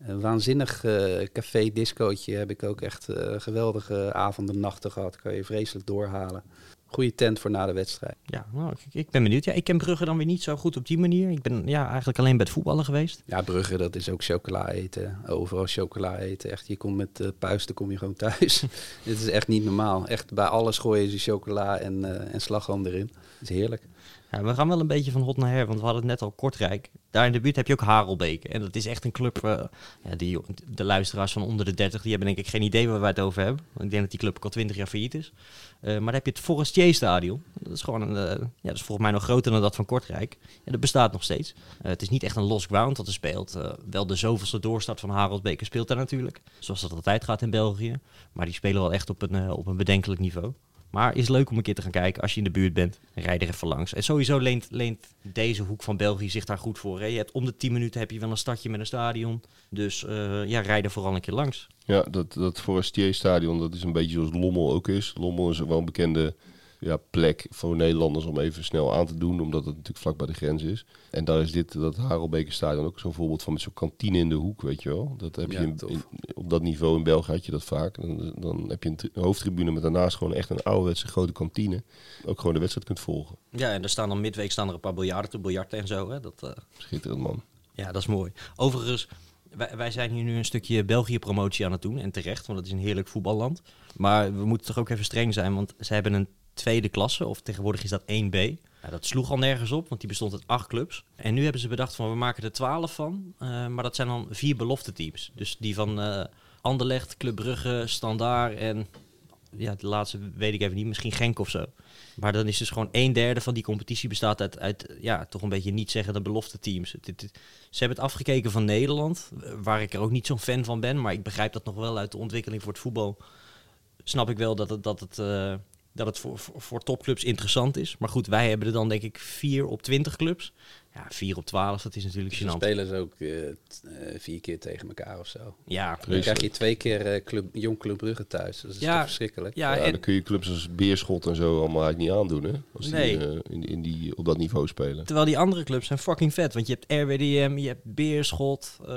Een waanzinnig eh, café-discootje heb ik ook echt eh, geweldige avonden, nachten gehad. Kan je vreselijk doorhalen. Goede tent voor na de wedstrijd.
Ja, nou, ik, ik ben benieuwd. Ja, ik ken Brugge dan weer niet zo goed op die manier. Ik ben ja, eigenlijk alleen bij het voetballen geweest.
Ja, Brugge, dat is ook chocola eten. Overal chocola eten. Echt, je komt met uh, puisten kom je gewoon thuis. Dit is echt niet normaal. Echt, bij alles gooien ze chocola en, uh, en slagroom erin. Het is heerlijk.
Ja, we gaan wel een beetje van hot naar her, want we hadden het net al Kortrijk. Daar in de buurt heb je ook Harelbeke. En dat is echt een club, uh, ja, die, de luisteraars van onder de 30, die hebben denk ik geen idee waar wij het over hebben. Ik denk dat die club ook al 20 jaar failliet is. Uh, maar dan heb je het Forestier Stadion. Dat is gewoon een, uh, ja, dat is volgens mij nog groter dan dat van Kortrijk. En dat bestaat nog steeds. Het is niet echt een lost ground dat er speelt. Wel de zoveelste doorstart van Harelbeke speelt daar natuurlijk. Zoals dat altijd gaat in België. Maar die spelen wel echt op een, op een bedenkelijk niveau. Maar is leuk om een keer te gaan kijken als je in de buurt bent. Rijd er even langs. En sowieso leent, leent deze hoek van België zich daar goed voor. Hè? Je hebt om de 10 minuten heb je wel een stadje met een stadion. Dus uh, ja, rijd er vooral een keer langs.
Ja, dat, dat Forestier stadion, dat is een beetje zoals Lommel ook is. Lommel is wel een bekende ja, plek voor Nederlanders om even snel aan te doen, omdat het natuurlijk vlak bij de grens is. En daar is dit, dat Harelbekenstadion ook zo'n voorbeeld van met zo'n kantine in de hoek, weet je wel. Dat heb
Ja,
je in- op dat niveau in België had je dat vaak. Dan, dan heb je een, tri- een hoofdtribune met daarnaast gewoon echt een ouderwetse grote kantine. Ook gewoon de wedstrijd kunt volgen.
Ja, en er staan dan midweek staan er een paar biljarten te biljarten en zo. Hè? Dat, eh,
Schitterend man.
Ja, dat is mooi. Overigens, wij, wij zijn hier nu een stukje België-promotie aan het doen. En terecht, want het is een heerlijk voetballand. Maar we moeten toch ook even streng zijn, want ze hebben een tweede klasse. Of tegenwoordig is dat 1B. Ja, dat sloeg al nergens op, want die bestond uit acht clubs. En nu hebben ze bedacht van, we maken er twaalf van. eh, maar dat zijn dan vier belofte teams. Dus die van eh Anderlecht, Club Brugge, Standaard en... Ja, de laatste weet ik even niet, misschien Genk of zo. Maar dan is dus gewoon een derde van die competitie bestaat uit, uit ja, toch een beetje niet zeggen de belofte teams. Ze hebben het afgekeken van Nederland, waar ik er ook niet zo'n fan van ben. Maar ik begrijp dat nog wel uit de ontwikkeling voor het voetbal. Snap ik wel dat het, dat het, eh, dat het voor, voor, voor topclubs interessant is. Maar goed, wij hebben er dan denk ik 4 op 20 clubs. Ja, 4 op 12, dat is natuurlijk
Dan
gênant.
spelen ze ook eh, t- eh, vier keer tegen elkaar of zo.
Ja,
Dan krijg je twee keer eh, club, Jong Club Brugge thuis. Dat is
Ja,
toch verschrikkelijk.
ja,
Ja,
en-
dan kun je clubs als Beerschot en zo allemaal eigenlijk niet aandoen, hè? Als die eh, in, in die, op dat niveau spelen.
Terwijl die andere clubs zijn fucking vet. Want je hebt RWDM, je hebt Beerschot, eh,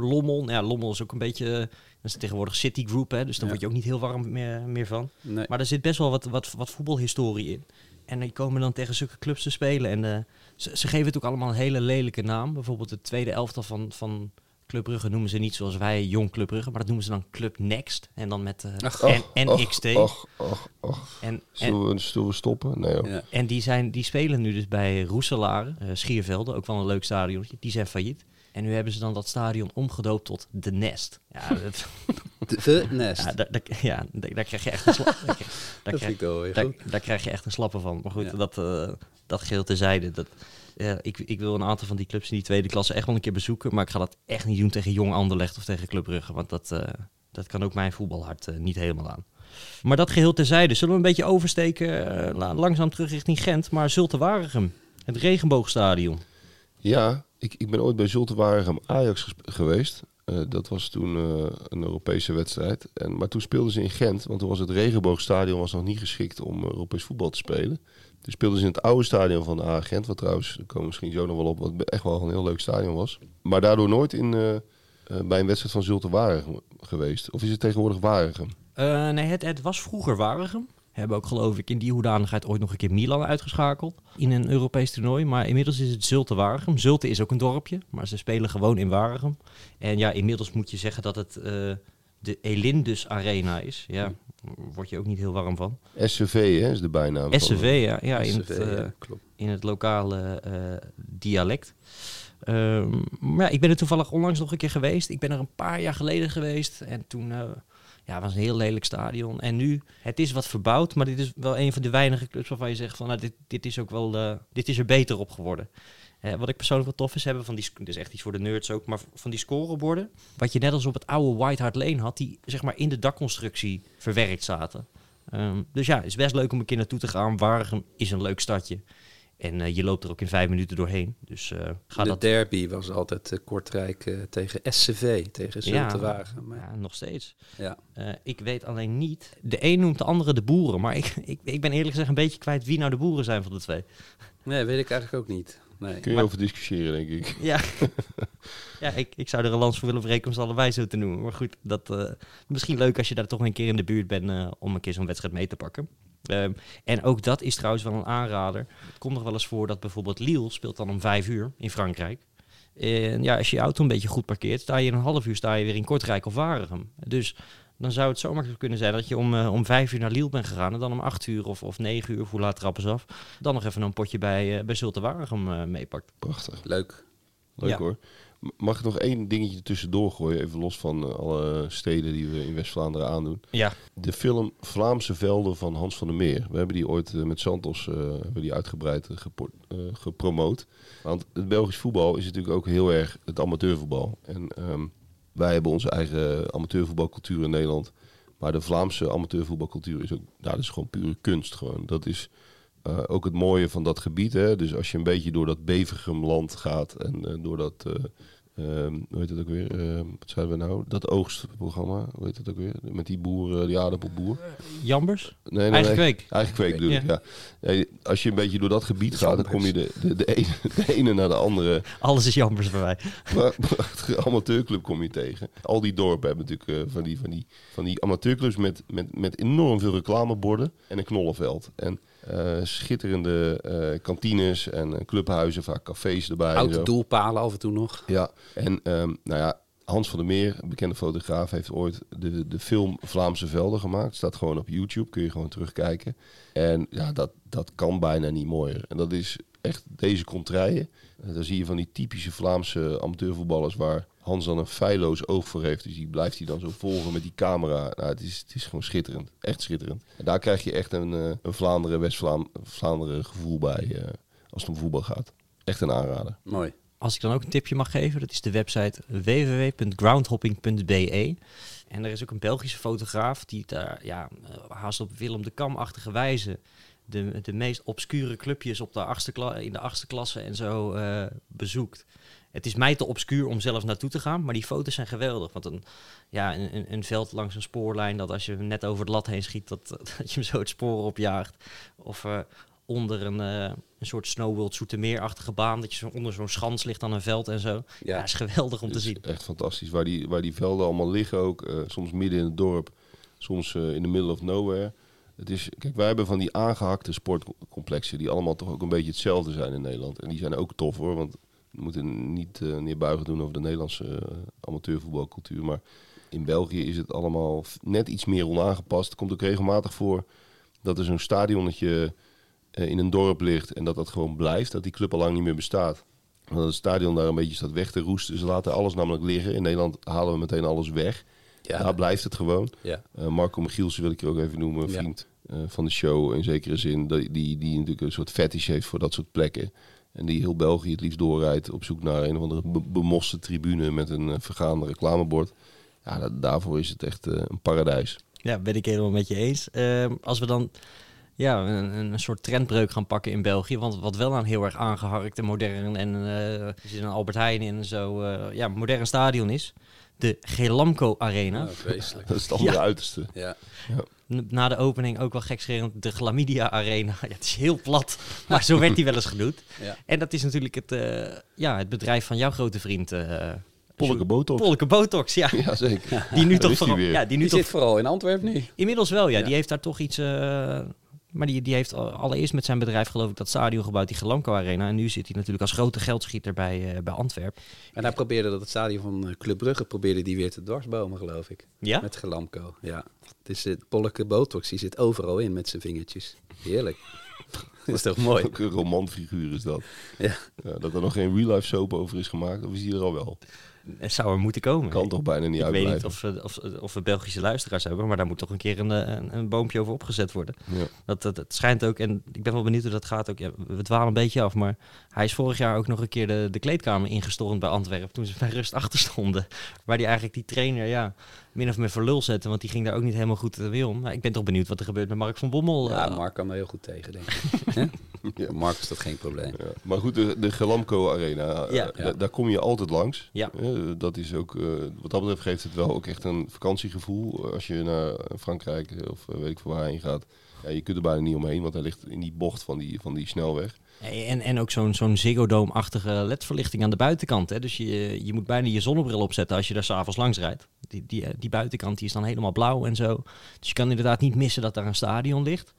Lommel. Nou ja, Lommel is ook een beetje... Dat is tegenwoordig Citigroup, hè. Dus daar
Ja.
word je ook niet heel warm meer, meer van.
Nee.
Maar er zit best wel wat, wat, wat voetbalhistorie in. En die komen dan tegen zulke clubs te spelen. En eh, ze, ze geven het ook allemaal een hele lelijke naam. Bijvoorbeeld de tweede elftal van, van Club Brugge noemen ze niet zoals wij Jong Club Brugge. Maar dat noemen ze dan Club Next. En dan met eh
Ach,
N-
och,
NXT.
och, och, och.
En, en,
Zullen we, zullen we stoppen? Nee hoor.
Ja.
en die, zijn, die spelen nu dus bij Roeselare, eh, Schiervelde, ook wel een leuk stadionnetje. Die zijn failliet. En nu hebben ze dan dat stadion omgedoopt tot The Nest. Ja, dat,
De, de Nest.
ja, daar, daar- ja, daar, daar krijg je echt een slap. Daar, krijg- daar, daar, krijg je echt een slappe van. Maar goed,
Ja.
dat, eh dat geheel terzijde. Dat, ja, ik, ik wil een aantal van die clubs in die tweede klasse echt wel een keer bezoeken. Maar ik ga dat echt niet doen tegen Jong Anderlecht of tegen Club Brugge. Want dat, eh, dat kan ook mijn voetbalhart eh, niet helemaal aan. Maar dat geheel terzijde. Zullen we een beetje oversteken, la- langzaam terug richting Gent. Maar Zulte Waregem, het regenboogstadion.
Ja, ik, ik ben ooit bij Zulte Waregem Ajax geweest. Eh, dat was toen eh, een Europese wedstrijd. En, maar toen speelden ze in Gent, want toen was het regenboogstadion was nog niet geschikt om Europees voetbal te spelen. Toen speelden ze in het oude stadion van de A Gent, wat trouwens, daar komen misschien zo nog wel op, wat echt wel een heel leuk stadion was. Maar daardoor nooit in, eh, eh, bij een wedstrijd van Zulte Waregem geweest. Of is het tegenwoordig Waregem?
Eh, nee, het, het was vroeger Waregem. Hebben ook geloof ik in die hoedanigheid ooit nog een keer Milan uitgeschakeld in een Europees toernooi. Maar inmiddels is het Zulte Waregem. Zulte is ook een dorpje, maar ze spelen gewoon in Waregem. En ja, inmiddels moet je zeggen dat het eh, de Elindus Arena is. Ja, word je ook niet heel warm van.
SCV hè, is de bijnaam. van-
SCV, ja, ja, in,
SCV,
het, eh,
ja, klopt.
in het lokale eh, dialect. Ehm, maar ja, ik ben er toevallig onlangs nog een keer geweest. Ik ben er een paar jaar geleden geweest. En toen ja, was een heel lelijk stadion. En nu, het is wat verbouwd. Maar dit is wel een van de weinige clubs waarvan je zegt van... Nou, dit, dit is ook wel, dit is er beter op geworden. Eh, wat ik persoonlijk wel tof is hebben van die... is echt iets voor de nerds ook. Maar van die scoreborden. Wat je net als op het oude White Hart Lane had. Die zeg maar in de dakconstructie verwerkt zaten. Ehm, dus ja, het is best leuk om een keer naartoe te gaan. Waregem is een leuk stadje. En eh, je loopt er ook in vijf minuten doorheen. Dus eh, ga
de
dat...
derby was altijd eh, Kortrijk eh, tegen SCV, tegen Zulte Waregem. Maar
Ja, nog steeds.
Ja.
Eh, ik weet alleen niet. De een noemt de andere de boeren. Maar ik, ik, ik ben eerlijk gezegd een beetje kwijt wie nou de boeren zijn van de twee.
Nee, weet ik eigenlijk ook niet. Nee.
Kun je
Maar-
over discussiëren, denk ik.
Ja, ja ik, ik zou er een lans voor willen breken om ze allebei zo te noemen. Maar goed, dat, eh, misschien leuk als je daar toch een keer in de buurt bent eh, om een keer zo'n wedstrijd mee te pakken. Ehm, en ook dat is trouwens wel een aanrader. Het komt nog wel eens voor dat bijvoorbeeld Lille speelt dan om vijf uur in Frankrijk. En ja, als je je auto een beetje goed parkeert, sta je in een half uur sta je weer in Kortrijk of Waregem. Dus dan zou het zomaar kunnen zijn dat je om, eh, om vijf uur naar Lille bent gegaan en dan om acht uur of, of negen uur, of hoe laat trappen ze af, dan nog even een potje bij, uh, bij Zulte Waregem eh, meepakt.
Prachtig.
Leuk.
Leuk
Ja.
hoor. Mag ik nog één dingetje tussendoor gooien, even los van eh, alle steden die we in West-Vlaanderen aandoen?
Ja.
De film Vlaamse Velden van Hans van der Meer. We hebben die ooit eh, met Santos eh, hebben die uitgebreid gepo- gepromoot. Want het Belgisch voetbal is natuurlijk ook heel erg het amateurvoetbal. En ehm, wij hebben onze eigen amateurvoetbalcultuur in Nederland. Maar de Vlaamse amateurvoetbalcultuur is ook, nou, dat is gewoon pure kunst. Gewoon. Dat is eh, ook het mooie van dat gebied. Hè? Dus als je een beetje door dat Bevergem land gaat en eh, door dat ehm, hoe heet het ook weer? Ehm, wat zeiden we nou? Dat oogstprogramma, hoe heet het ook weer? Met die boer, eh, die aardappelboer.
Jambers?
Nee, nee,
Eigen kweek.
Eigen kweek ik,
Ja.
Als je een beetje door dat gebied gaat, dan kom je de, de, de, ene, de ene naar de andere.
Alles is Jambers bij mij.
Maar- amateurclub kom je tegen. Al die dorpen hebben natuurlijk van, die, van, die, van die amateurclubs met, met, met enorm veel reclameborden en een knollenveld. En eh, schitterende eh, kantines en eh, clubhuizen, vaak cafés erbij. zo.
doelpalen af en toe nog.
Ja, en ehm, nou ja, Hans van der Meer, een bekende fotograaf, heeft ooit de, de film Vlaamse Velden gemaakt. Staat gewoon op YouTube, kun je gewoon terugkijken. En ja, dat, dat kan bijna niet mooier. En dat is echt deze contraien. Eh, Daar zie je van die typische Vlaamse amateurvoetballers waar Hans dan een feilloos oog voor heeft. Dus die blijft hij dan zo volgen met die camera. Nou, het, is, het is gewoon schitterend. Echt schitterend. En daar krijg je echt een, eh, een Vlaanderen, West-Vlaanderen gevoel bij eh, als het om voetbal gaat. Echt een aanrader.
Mooi.
Als ik dan ook een tipje mag geven, dat is de website www.groundhopping.be. En er is ook een Belgische fotograaf die daar ja, eh, haast op Willem de Kam-achtige wijze de, de meest obscure clubjes op de achtste in de achtste klasse en zo eh, bezoekt. Het is mij te obscuur om zelf naartoe te gaan, maar die foto's zijn geweldig. Want een, ja, een, een- veld langs een spoorlijn, dat als je net over de lat heen schiet, dat, dat je hem zo het spoor opjaagt. Of eh, onder een, eh, een soort Snow World Zoetermeer-achtige baan, dat je zo onder zo'n schans ligt aan een veld en zo. Ja, is geweldig om te
Het
zien.
Echt fantastisch. Waar die, waar die velden allemaal liggen ook. eh, soms midden in het dorp. Soms in the middle of nowhere. Het is, kijk, wij hebben van die aangehakte sportcomplexen. Die allemaal toch ook een beetje hetzelfde zijn in Nederland. En die zijn ook tof hoor. Want we moeten niet eh, neerbuigen doen over de Nederlandse eh, amateurvoetbalcultuur. Maar in België is het allemaal net iets meer onaangepast. Het komt ook regelmatig voor dat er zo'n stadionnetje eh, in een dorp ligt. En dat dat gewoon blijft. Dat die club al lang niet meer bestaat. Want het stadion daar een beetje staat weg te roesten. Ze laten alles namelijk liggen. In Nederland halen we meteen alles weg.
Ja.
Daar blijft het gewoon.
Ja.
Marco Michielsen wil ik je ook even noemen.
Ja.
vriend van de show in zekere zin. Die, die natuurlijk een soort fetish heeft voor dat soort plekken. En die heel België het liefst doorrijdt op zoek naar een of andere be- bemoste tribune met een eh, vergaande reclamebord. Ja, da- daarvoor is het echt eh, een paradijs.
Ja, ben ik helemaal met je eens. Ehm, als we dan ja, een, een soort trendbreuk gaan pakken in België, want wat wel aan heel erg aangeharkt en modern en zit een Albert Heijn in en zo, eh, ja, modern stadion is. De Gelamco Arena.
Vreselijk.
Dat is het andere
Ja.
uiterste.
Ja.
N- Na de opening ook wel gekscherend de Glamidia Arena. Ja, het is heel plat, maar zo werd die wel eens genoemd.
Ja.
En dat is natuurlijk het, eh, ja, het bedrijf van jouw grote vriend. eh
Polleke Botox.
Polleke Botox, ja.
Ja, zeker.
Die nu toch
die
ja, die nu
Die
toch
zit vooral in Antwerpen nu.
Inmiddels wel, ja.
Ja.
Die heeft daar toch iets... eh, maar die, die heeft al- allereerst met zijn bedrijf geloof ik dat stadion gebouwd, die Gelamco Arena. En nu zit hij natuurlijk als grote geldschieter bij, eh bij Antwerpen.
En hij probeerde dat het stadion van eh, Club Brugge probeerde die weer te dwarsbomen, geloof ik.
Ja?
Met Gelamco, ja. Het is het Polleke Botox, die zit overal in met zijn vingertjes. Heerlijk. dat is toch mooi?
Ook een romanfiguur is dat.
Ja.
Ja, dat er nog geen real life soap over is gemaakt, of is die er al wel?
Het zou er moeten komen.
Kan toch bijna niet
ik weet niet of we, of, of we Belgische luisteraars hebben, maar daar moet toch een keer een, eh, een, een boompje over opgezet worden.
Ja.
Dat, dat, het schijnt ook, en ik ben wel benieuwd hoe dat gaat ook. Ja, we dwalen een beetje af, maar hij is vorig jaar ook nog een keer de, de kleedkamer ingestormd bij Antwerpen. Toen ze bij rust achter stonden. Waar die eigenlijk die trainer, ja, min of meer voor lul zette. Want die ging daar ook niet helemaal goed mee om. Maar ik ben toch benieuwd wat er gebeurt met Mark van Bommel.
Ja,
eh,
Mark kan er heel goed tegen, denk ik. Hè? Voor Mark is dat geen probleem.
Ja, maar goed, de, de Gelamco Arena, eh,
Ja.
da- daar kom je altijd langs.
Ja.
Eh, dat is ook, eh, wat dat betreft geeft het wel ook echt een vakantiegevoel. Eh, Als je naar Frankrijk eh, of eh, weet ik veel waarheen gaat. Ja, je kunt er bijna niet omheen, want hij ligt in die bocht van die, van die snelweg.
En, en ook zo'n zo'n Ziggo Dome-achtige ledverlichting aan de buitenkant. Hè? Dus je, je moet bijna je zonnebril opzetten als je daar s'avonds langs rijdt. Die, die, die buitenkant die is dan helemaal blauw en zo. Dus je kan inderdaad niet missen dat daar een stadion ligt.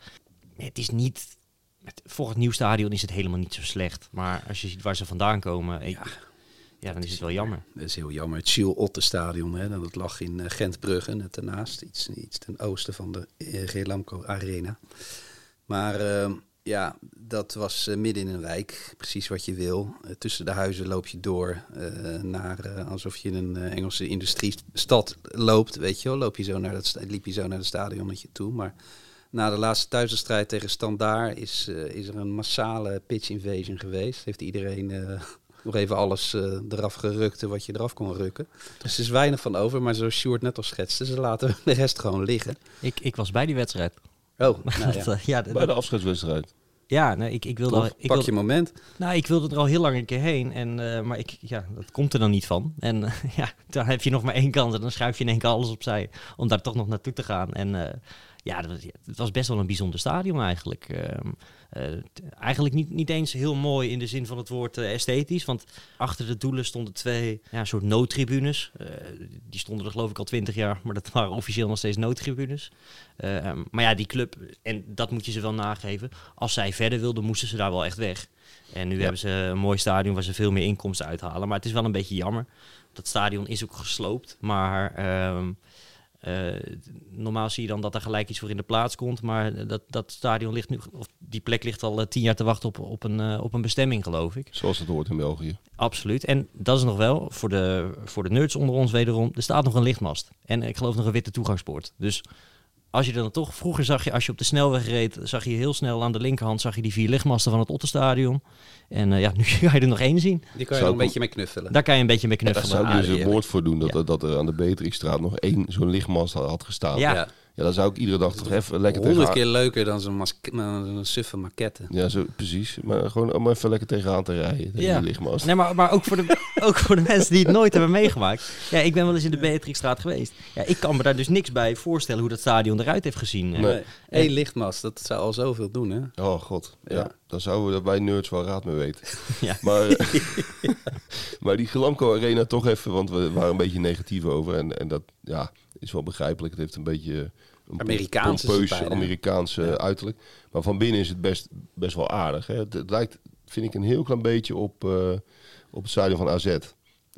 Het is niet... het- Voor het nieuw stadion is het helemaal niet zo slecht. Maar als je ziet waar ze vandaan komen... ik- ja, dan is het wel jammer.
Dat is heel jammer. Het Jules Otte Stadion, hè, dat lag in eh, Gentbrugge, net daarnaast. Iets, iets ten oosten van de eh, Gelamco Arena. Maar eh, ja, dat was eh, midden in een wijk. Precies wat je wil. Eh, tussen de huizen loop je door eh, naar alsof je in een Engelse industriestad loopt. Weet je wel, loop je zo naar dat, liep je zo naar het stadionnetje toe. Maar na de laatste thuiswedstrijd tegen Standaard is, is er een massale pitch invasion geweest. Heeft iedereen nog even alles eraf gerukt wat je eraf kon rukken. Dus er is weinig van over, maar zoals Sjoerd net al schetste, ze laten de rest gewoon liggen.
Ik, ik was bij die wedstrijd.
Oh, nou
Dat,
ja.
ja,
Bij de afscheidswedstrijd.
Ja, nee, ik, ik wilde
Toch?
al, ik
Pak
wilde-
je moment.
Nou, ik wilde er al heel lang een keer heen. En, eh, maar ik, ja, dat komt er dan niet van. En eh, ja, dan heb je nog maar één kans. En dan schuif je in één keer alles opzij om daar toch nog naartoe te gaan. En eh, ja, dat was, het was best wel een bijzonder stadion eigenlijk. Ehm, eh, eigenlijk niet, niet eens heel mooi in de zin van het woord eh, esthetisch. Want achter de doelen stonden twee ja, soort noodtribunes. Eh, die stonden er geloof ik al twintig jaar. Maar dat waren officieel nog steeds noodtribunes. Ehm, maar ja, die club, en dat moet je ze wel nageven. Als zij verder wilden, moesten ze daar wel echt weg. En nu
Ja.
hebben ze een mooi stadion waar ze veel meer inkomsten uithalen. Maar het is wel een beetje jammer. Dat stadion is ook gesloopt. Maar ehm, eh, normaal zie je dan dat er gelijk iets voor in de plaats komt. Maar dat, dat stadion ligt nu, of die plek ligt al eh, tien jaar te wachten op, op, een, eh, op een bestemming, geloof ik.
Zoals het hoort in België.
Absoluut. En dat is nog wel, voor de, voor de nerds onder ons wederom, er staat nog een lichtmast. En ik geloof nog een witte toegangspoort. Dus als je dan toch, vroeger zag je, als je op de snelweg reed, zag je heel snel aan de linkerhand, zag je die vier lichtmasten van het Otterstadion. En eh, ja, nu ga je er nog één zien.
Die kan je er een beetje mee knuffelen.
Daar kan je een beetje mee
Ja, daar
knuffelen.
zou ik dus
Ah,
een woord voor doen dat, dat er aan de Beatrixstraat nog één zo'n lichtmast had- had gestaan.
Ja.
Ja.
Ja, dan zou ik iedere dag toch even lekker tegen
Honderd keer leuker dan zo'n suffe maquette.
Ja, zo, precies. Maar gewoon om even lekker tegenaan te rijden.
Ja.
die lichtmast.
Nee, maar, maar ook, voor de, ook voor de mensen die het nooit hebben meegemaakt. Ja, ik ben wel eens in de Beatrixstraat geweest. Ja, ik kan me daar dus niks bij voorstellen hoe dat stadion eruit heeft gezien.
Nee.
Eén lichtmast, dat zou al zoveel doen, hè?
Oh god, ja.
Ja.
Dan zouden we bij nerds wel raad mee weten.
Ja.
Maar, eh, maar die Glamco Arena toch even, want we waren een beetje negatief over. En, en dat ja, is wel begrijpelijk. Het heeft een beetje een pompeus. Amerikaanse
Ja.
uiterlijk. Maar van binnen is het best, best wel aardig. Hè. Het, het lijkt, vind ik, een heel klein beetje op, eh, op het stadion van AZ.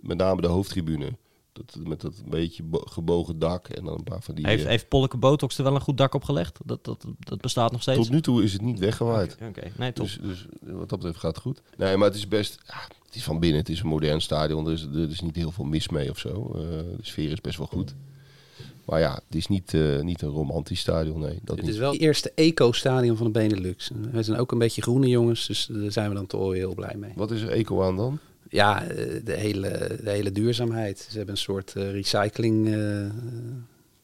Met name de hoofdtribune. Dat, met dat beetje bo- gebogen dak en dan een paar van die...
Heeft,
eh,
heeft Polleke Botox er wel een goed dak op gelegd? Dat, dat, dat bestaat nog steeds?
Tot nu toe is het niet weggewaaid.
Oké, nee, top.
Dus, dus wat dat betreft gaat het goed. Nee, maar het is best... Ja, het is van binnen, het is een modern stadion. Er is, er is niet heel veel mis mee of zo. Eh, de sfeer is best wel goed. Maar ja, het is niet, eh, niet een romantisch stadion, nee. Dat
Het
niet.
is wel het eerste eco-stadion van de Benelux. We zijn ook een beetje groene jongens, dus daar zijn we dan toch wel heel blij mee.
Wat is er eco aan dan?
Ja, eh, de hele, de hele duurzaamheid. Ze hebben een soort eh, recycling... eh,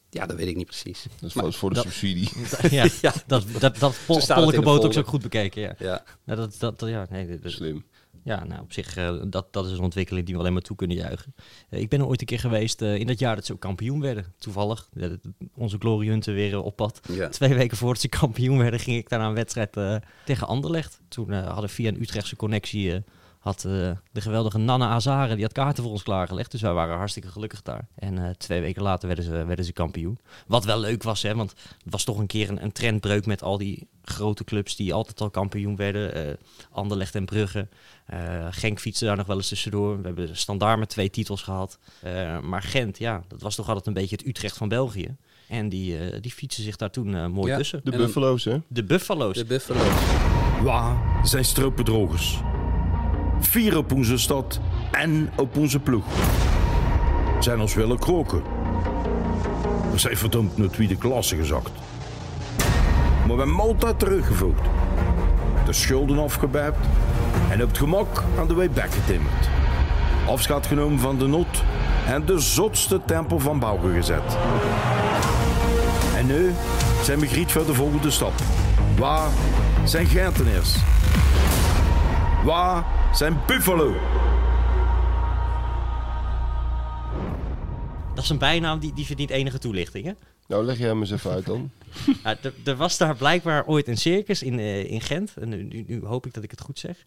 ja, dat weet ik niet precies.
Dat is
Maar-
voor, de
dat-
subsidie.
Ja, dat, dat, dat Pol-
Zo de
Botox ook goed bekeken, ja.
Ja.
Nou, dat, dat, dat- ja, nee, dat-
Slim.
Ja, nou op zich, eh, dat, dat is een ontwikkeling die we alleen maar toe kunnen juichen. Eh, ik ben er ooit een keer geweest eh, in dat jaar dat ze ook kampioen werden. Toevallig, onze Glory weer op pad.
Ja.
Twee weken voordat ze kampioen werden, ging ik daarna een wedstrijd tegen Anderlecht. Toen hadden via een Utrechtse connectie, had eh, de geweldige Nanne Azare, die had kaarten voor ons klaargelegd. Dus wij waren hartstikke gelukkig daar. En eh, twee weken later werden ze, werden ze kampioen. Wat wel leuk was, hè, want het was toch een keer een, een trendbreuk met al die grote clubs die altijd al kampioen werden. eh Anderlecht en Brugge. Eh, Genk fietste daar nog wel eens tussendoor. We hebben standaard met twee titels gehad. Eh, maar Gent, ja, dat was toch altijd een beetje het Utrecht van België. En die, eh, die fietsen zich daar toen mooi
Ja,
tussen.
De Buffalo's, hè?
De Buffalo's.
De Buffalo's.
Waar zijn stroopbedrogers? Vier op onze stad en op onze ploeg. Zijn ons willen kroken. We zijn verdomd naar tweede klasse gezakt. Maar we hebben altijd teruggevoegd. De schulden afgebijpt en op het gemak aan de way back getimmerd. Afscheid genomen van de not en de zotste tempel van Bouwen gezet. En nu zijn we griet voor de volgende stap. Waar zijn Gentenaars? Waar zijn Buffalo?
Dat is een bijnaam die, die verdient enige toelichting, hè?
Nou, leg jij hem eens even uit dan.
Ja, er- was daar blijkbaar ooit een circus in, eh, in Gent. En nu, nu, nu hoop ik dat ik het goed zeg.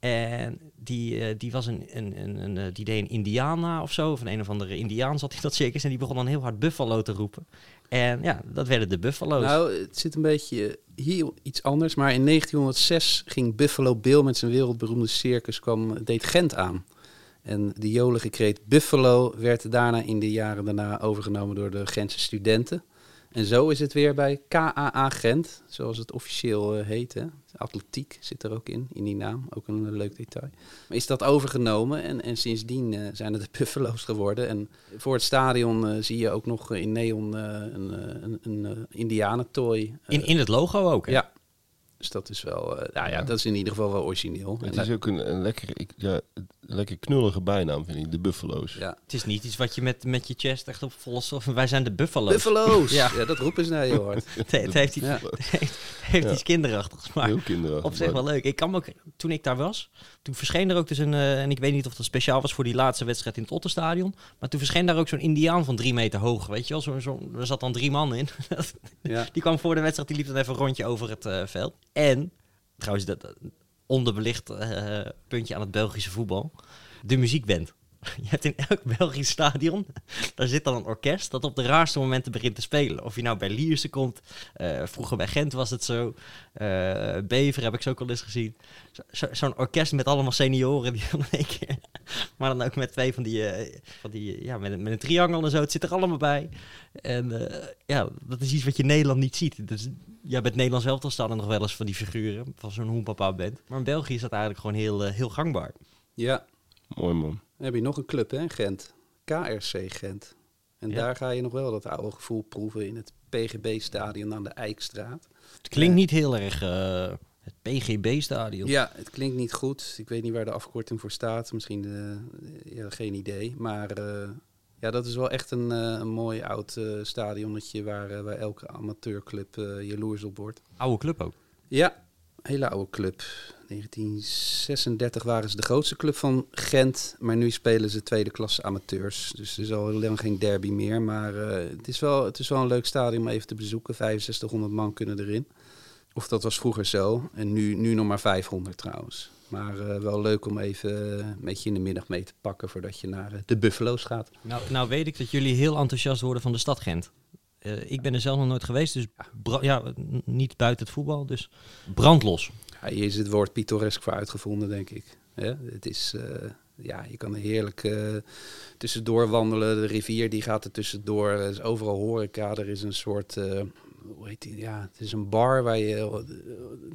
En die, eh, die was een, een, een, een, eh, die deed een Indiana of zo. Of een een of andere Indiaan zat in dat circus. En die begon dan heel hard Buffalo te roepen. En ja, dat werden de Buffalo's.
Nou, het zit een beetje hier iets anders. Maar in 1906 ging Buffalo Bill met zijn wereldberoemde circus, kwam, deed Gent aan. En de jolige kreet Buffalo werd daarna in de jaren daarna overgenomen door de Gentse studenten. En zo is het weer bij KAA Gent, zoals het officieel eh, heet. Hè. Atletiek zit er ook in, in die naam. Ook een leuk detail. Maar is dat overgenomen en, en sindsdien eh, zijn het de Buffalo's geworden. En voor het stadion eh, zie je ook nog in neon eh, een, eh, een, een eh, indianentooi.
in, in het logo ook, hè?
ja. Dus dat is wel, eh, nou ja, dat is in ieder geval wel origineel. En
Het is ook een, een lekker... Ik, ja, lekker knullige bijnaam, vind ik. De Buffalo's.
Ja.
Het is niet iets wat je met, met je chest echt op volle stof... Wij zijn de Buffalo's.
Buffalo's!
Ja.
Ja. dat roepen ze nou heel hard.
Het, het heeft iets,
Ja.
het heeft, heeft
Ja.
iets kinderachtigs, maar
Heel kinderachtig,
op zich
maar-
wel leuk. Ik kan me ook, toen ik daar was, toen verscheen er ook dus een, eh, en ik weet niet of dat speciaal was voor die laatste wedstrijd in het Ottenstadion, maar toen verscheen daar ook zo'n indiaan van drie meter hoog, weet je wel, zo, zo, er zat dan drie man in.
Ja.
Die kwam voor de wedstrijd, die liep dan even een rondje over het eh, veld. En, trouwens, dat dat- onderbelicht eh, puntje aan het Belgische voetbal, de muziekband. Je hebt in elk Belgisch stadion, daar zit dan een orkest dat op de raarste momenten begint te spelen. Of je nou bij Lierse komt, eh, vroeger bij Gent was het zo, eh, Bever heb ik zo ook al eens gezien. Zo- zo- Zo'n orkest met allemaal senioren die dan één keer, maar dan ook met twee van die, eh, van die ja, met, een- met een triangel en zo, het zit er allemaal bij. En ja, dat is iets wat je in Nederland niet ziet. Dus, ja, bij het Nederlands elftal staan er nog wel eens van die figuren, van zo'n hoenpapa bent. Maar in België is dat eigenlijk gewoon heel, heel gangbaar.
Ja.
Mooi man.
Dan heb je nog een club, hè, Gent. KRC Gent. En
Ja.
daar ga je nog wel dat oude gevoel proeven in het PGB-stadion aan de Eikstraat.
Het klinkt niet heel erg eh, het PGB-stadion.
Ja, het klinkt niet goed. Ik weet niet waar de afkorting voor staat. Misschien eh, ja, geen idee. Maar eh, ja, dat is wel echt een, eh, een mooi oud eh, stadionnetje waar, eh, waar elke amateurclub eh jaloers op wordt.
Oude club ook.
Ja, hele oude club. 1936 waren ze de grootste club van Gent, maar nu spelen ze tweede klasse amateurs. Dus er is al heel lang geen derby meer, maar eh, het, is wel, het is wel een leuk stadion om even te bezoeken. 6500 man kunnen erin. Of dat was vroeger zo. En nu, nu nog maar 500 trouwens. Maar eh, wel leuk om even eh, een beetje in de middag mee te pakken voordat je naar eh, de Buffalo's gaat.
Nou, nou weet ik dat jullie heel enthousiast worden van de stad Gent. Eh, ik ben er zelf nog nooit geweest, dus ja, niet buiten het voetbal, dus brandlos.
Hier is het woord pittoresk voor uitgevonden, denk ik. Het is, eh, ja, je kan er heerlijk eh, tussendoor wandelen. De rivier die gaat er tussendoor. Er is overal horeca. Er is een soort, eh, hoe heet die? Ja, het is een bar waar je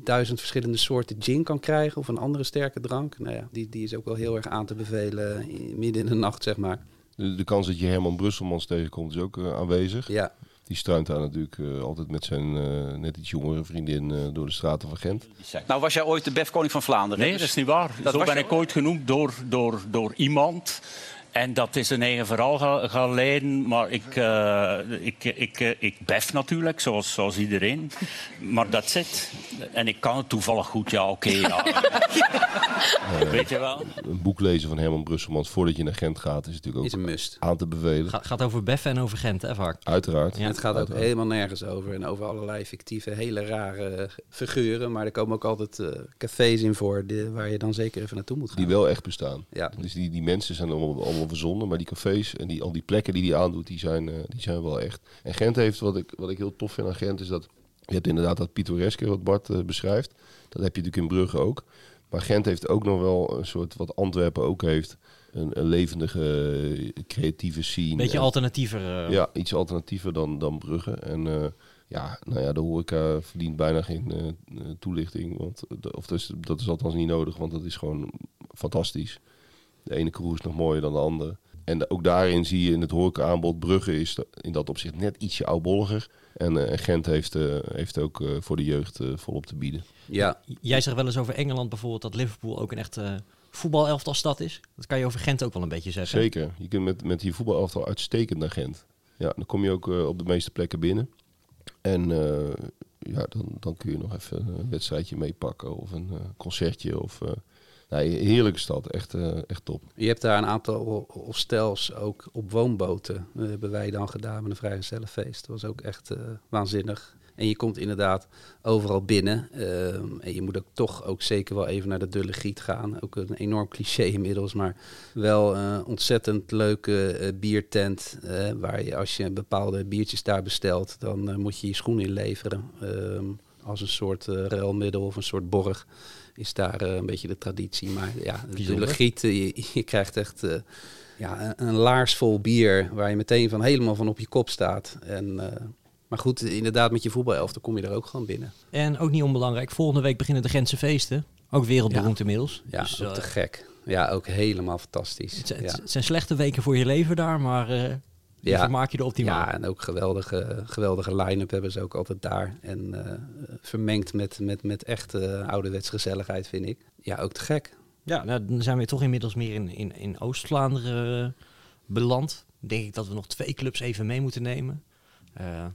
duizend verschillende soorten gin kan krijgen of een andere sterke drank. Nou ja, die, die is ook wel heel erg aan te bevelen in- midden in de nacht, zeg maar.
De, de kans dat je Herman Brusselmans tegenkomt is ook aanwezig.
Ja.
Die struint daar natuurlijk eh, altijd met zijn eh, net iets jongere vriendin eh, door de straten van Gent.
Nou was jij ooit de befkoning van Vlaanderen?
Nee,
Dus
dat is niet waar.
dat
Zo
was
ben
je
ik ooit genoemd door, door, door iemand. En dat is een eigen verhaal gaan, leiden. Maar ik, eh, ik, ik, eh, ik bef natuurlijk, zoals, zoals iedereen. Maar dat zit. En ik kan het toevallig goed, ja, oké. ja.
Eh,
Weet je wel?
Een boek lezen van Herman Brusselmans voordat je naar Gent gaat is natuurlijk ook
Is een must.
aan te bevelen.
Gaat, gaat over Beffen en over Gent, hè, vaak.
Uiteraard.
het gaat ook helemaal nergens over. En over allerlei fictieve, hele rare figuren. Maar er komen ook altijd eh, cafés in voor die, waar je dan zeker even naartoe moet gaan.
Die wel echt bestaan.
Ja.
Dus die, die mensen zijn allemaal, allemaal verzonnen, maar die cafés en die, al die plekken die hij aandoet, die zijn, eh, die zijn wel echt. En Gent heeft, wat ik, wat ik heel tof vind aan Gent, is dat je hebt inderdaad dat pittoreske wat Bart eh, beschrijft. Dat heb je natuurlijk in Brugge ook. Maar Gent heeft ook nog wel een soort, wat Antwerpen ook heeft, een, een levendige, eh, creatieve scene.
Beetje
En-
alternatiever.
Ja, iets alternatiever dan, dan Brugge. En ja, nou ja, de horeca verdient bijna geen toelichting. Want, of dus, dat is althans niet nodig, want dat is gewoon fantastisch. De ene kroeg is nog mooier dan de andere. En ook daarin zie je in het horeca-aanbod, Brugge is in dat opzicht net ietsje oudbolliger. En eh, Gent heeft, eh, heeft ook eh, voor de jeugd eh, volop te bieden.
Ja.
Jij zegt wel eens over Engeland bijvoorbeeld dat Liverpool ook een echte voetbalelftalstad is. Dat kan je over Gent ook wel een beetje zeggen.
Zeker. Je kunt met, met je voetbalelftal uitstekend naar Gent. Ja, dan kom je ook op de meeste plekken binnen. En eh, ja, dan, dan kun je nog even een wedstrijdje meepakken of een eh, concertje. Of, eh, nee, heerlijke stad. Echt, eh, echt top.
Je hebt daar een aantal hostels ook op woonboten. Dat hebben wij dan gedaan met een vrijgezellenfeest. Dat was ook echt eh, waanzinnig. En je komt inderdaad overal binnen. Ehm, en je moet ook toch ook zeker wel even naar de Dulle Giet gaan. Ook een enorm cliché inmiddels, maar wel een ontzettend leuke eh, biertent. eh, waar je als je bepaalde biertjes daar bestelt, dan eh, moet je je schoen inleveren. Ehm, als een soort eh ruilmiddel of een soort borg is daar eh, een beetje de traditie. Maar ja, de
Bijzonder.
Dulle Giet, eh, je, je krijgt echt... eh, ja, een, een laars vol bier waar je meteen van helemaal van op je kop staat. En, maar goed, inderdaad, met je voetbalelftal kom je er ook gewoon binnen.
En ook niet onbelangrijk, volgende week beginnen de Gentse feesten. Ook wereldberoemd inmiddels.
Ja,
Dus,
ook te gek. Ja, ook helemaal fantastisch.
het, zijn-
ja.
het zijn slechte weken voor je leven daar, maar eh je vermaak je er optimaal.
Ja, en ook geweldige, geweldige line-up hebben ze ook altijd daar. En eh, vermengd met, met, met echt eh, ouderwets gezelligheid, vind ik. Ja, ook te gek.
Ja, nou, dan zijn we toch inmiddels meer in, in, in Oost-Vlaanderen eh, beland. Denk ik dat we nog twee clubs even mee moeten nemen. Eh,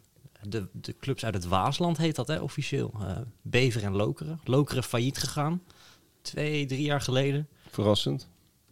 de, de clubs uit het Waasland heet dat hè, officieel. Eh, Bever en Lokeren. Lokeren failliet gegaan. Twee, drie jaar geleden.
Verrassend.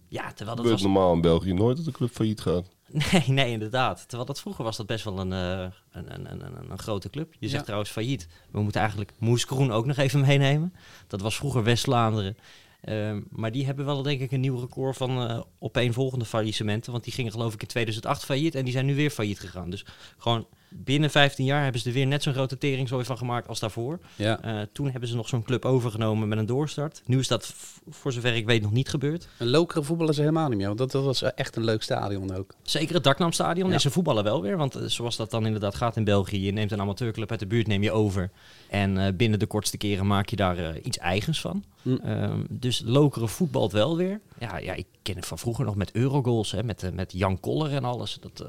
Ja, terwijl dat
gebeurt
was...
normaal in België nooit dat de club failliet gaat.
Nee, nee, inderdaad. Terwijl dat vroeger was dat best wel een, eh, een, een, een, een, grote club. Je zegt
Ja.
trouwens failliet. We moeten eigenlijk Moes Kroen ook nog even meenemen. Dat was vroeger West-Vlaanderen. Ehm, maar die hebben wel denk ik een nieuw record van eh opeenvolgende faillissementen. Want die gingen geloof ik in 2008 failliet en die zijn nu weer failliet gegaan. Dus gewoon binnen 15 jaar hebben ze er weer net zo'n grote teringzooi van gemaakt als daarvoor.
Ja.
Eh, toen hebben ze nog zo'n club overgenomen met een doorstart. Nu is dat voor zover ik weet nog niet gebeurd.
Een lokere voetballen ze helemaal niet meer. Want dat, dat was echt een leuk stadion ook.
Zeker het Daknamstadion
Ja.
is ze voetballen wel weer. Want eh, zoals dat dan inderdaad gaat in België. Je neemt een amateurclub uit de buurt, neem je over. En eh, binnen de kortste keren maak je daar iets eigens van.
Hm.
Ehm, dus Lokeren voetbalt wel weer. Ja, ja, ik ken het van vroeger nog met Eurogoals. Hè, met, met Jan Koller en alles. Dat,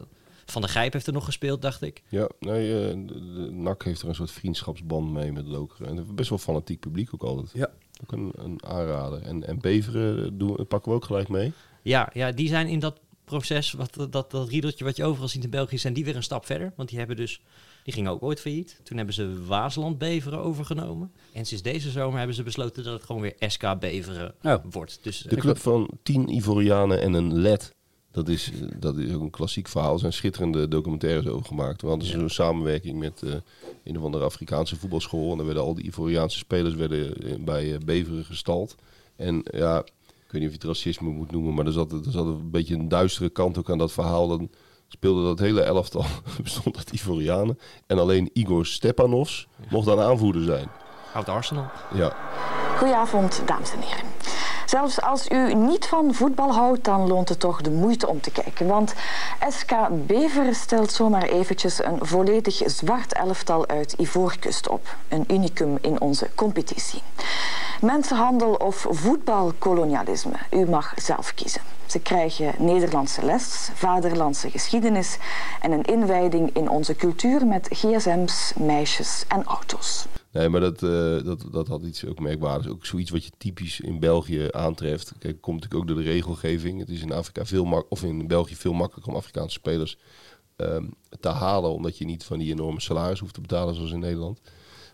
van der Gijp heeft er nog gespeeld, dacht ik.
Ja, nee, eh, de, de NAC heeft er een soort vriendschapsband mee met Lokeren. En best wel fanatiek publiek ook altijd.
Ja.
Ook een, een aanrader. En, en Beveren doen, pakken we ook gelijk mee.
Ja, ja, die zijn in dat proces, wat, dat, dat riedeltje wat je overal ziet in België, zijn die weer een stap verder. Want die hebben dus, die gingen ook ooit failliet. Toen hebben ze Waasland Beveren overgenomen. En sinds deze zomer hebben ze besloten dat het gewoon weer SK Beveren
Oh.
wordt. Dus
De club van tien Ivorianen en een led. Dat is, eh, dat is ook een klassiek verhaal. Er zijn schitterende documentaires over gemaakt. We hadden zo'n samenwerking met eh, een of andere Afrikaanse voetbalschool. En daar werden al die Ivoriaanse spelers werden eh, bij eh, Beveren gestald. En ja, ik weet niet of je het racisme moet noemen, maar er zat, er zat een beetje een duistere kant ook aan dat verhaal. Dan speelde dat hele elftal, bestond uit Ivorianen. En alleen Igor Stepanovs mocht dan aanvoerder zijn.
Oud Arsenal.
Ja,
Goedenavond, dames en heren. Zelfs als u niet van voetbal houdt, dan loont het toch de moeite om te kijken. Want SK Bever stelt zomaar eventjes een volledig zwart elftal uit Ivoorkust op. Een unicum in onze competitie. Mensenhandel of voetbalkolonialisme, u mag zelf kiezen. Ze krijgen Nederlandse les, vaderlandse geschiedenis en een inwijding in onze cultuur met gsm's, meisjes en auto's.
Nee, maar dat, eh, dat, dat had iets ook merkbaars. Ook zoiets wat je typisch in België aantreft. Kijk, komt natuurlijk ook door de regelgeving. Het is in Afrika veel mak of in België veel makkelijker om Afrikaanse spelers ehm, te halen, omdat je niet van die enorme salaris hoeft te betalen zoals in Nederland.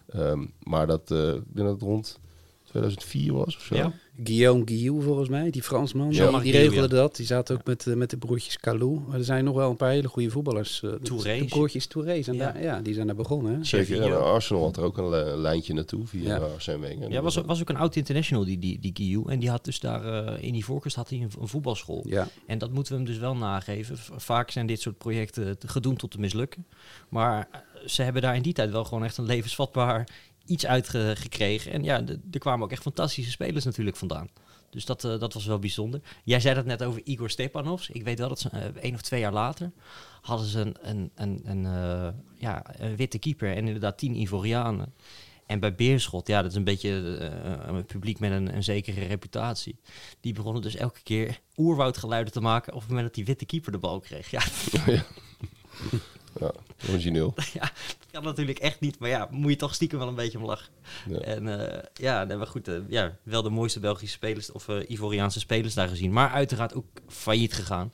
Ehm, maar dat, eh, ik denk dat het rond 2004 was of zo.
Ja.
Guillaume Guillou volgens mij, die Fransman.
Ja.
die, die regelde dat. Die zaten ook met, eh, met de broertjes Calou. Maar er zijn nog wel een paar hele goede voetballers. eh, de-
Touré.
De broertjes Touré. zijn
Ja.
daar- ja, die zijn daar begonnen.
Zeker. En Arsenal had er ook een li- lijntje naartoe via
Ja.
Arsène Wenger.
Ja, was, was ook een oud international, die, die, die Guillou. En die had dus daar eh, in Ivoorkust had hij een, een voetbalschool.
Ja.
En dat moeten we hem dus wel nageven. Vaak zijn dit soort projecten te- gedoemd tot te mislukken. Maar eh, ze hebben daar in die tijd wel gewoon echt een levensvatbaar iets uitgekregen. En ja, er kwamen ook echt fantastische spelers natuurlijk vandaan. Dus dat, eh, dat was wel bijzonder. Jij zei dat net over Igor Stepanovs. Ik weet wel dat ze eh, één of twee jaar later hadden ze een, een, een, een, eh, ja, een witte keeper en inderdaad tien Ivorianen. En bij Beerschot, ja, dat is een beetje een publiek met een, een zekere reputatie. Die begonnen dus elke keer oerwoudgeluiden te maken op het moment dat die witte keeper de bal kreeg. Ja,
ja. ja, origineel.
ja, kan natuurlijk echt niet, maar ja, moet je toch stiekem wel een beetje om lachen.
Ja.
En eh, ja, nee, maar goed, eh, ja, wel de mooiste Belgische spelers of eh, Ivoriaanse spelers daar gezien. Maar uiteraard ook failliet gegaan.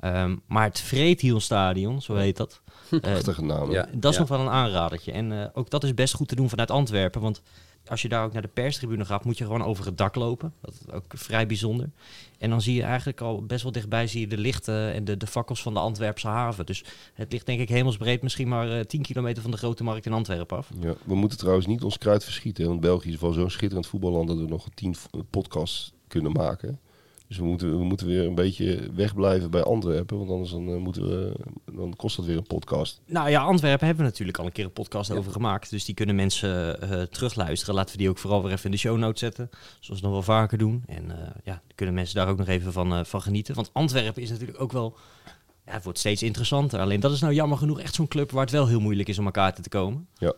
Ehm, maar het Vreethielstadion, zo heet dat.
Prachtige naam.
Ja.
dat is
Ja.
nog wel een aanradertje. En eh, ook dat is best goed te doen vanuit Antwerpen. Want als je daar ook naar de perstribune gaat, moet je gewoon over het dak lopen. Dat is ook vrij bijzonder. En dan zie je eigenlijk al best wel dichtbij zie je de lichten en de, de fakkels van de Antwerpse haven. Dus het ligt denk ik hemelsbreed misschien maar eh 10 kilometer van de grote markt in Antwerpen af.
Ja, we moeten trouwens niet ons kruid verschieten. Want België is wel zo'n schitterend voetballand dat we nog tien v- podcasts kunnen maken. Dus we moeten, we moeten weer een beetje wegblijven bij Antwerpen. Want anders dan, eh, moeten we, dan kost dat weer een podcast.
Nou ja, Antwerpen hebben we natuurlijk al een keer een podcast over gemaakt. Dus die kunnen mensen eh, terugluisteren. Laten we die ook vooral weer even in de show notes zetten. Zoals we nog wel vaker doen. En eh, ja, kunnen mensen daar ook nog even van, van genieten. Want Antwerpen is natuurlijk ook wel... Ja, het wordt steeds interessanter. Alleen dat is nou jammer genoeg echt zo'n club waar het wel heel moeilijk is om elkaar te komen.
Ja.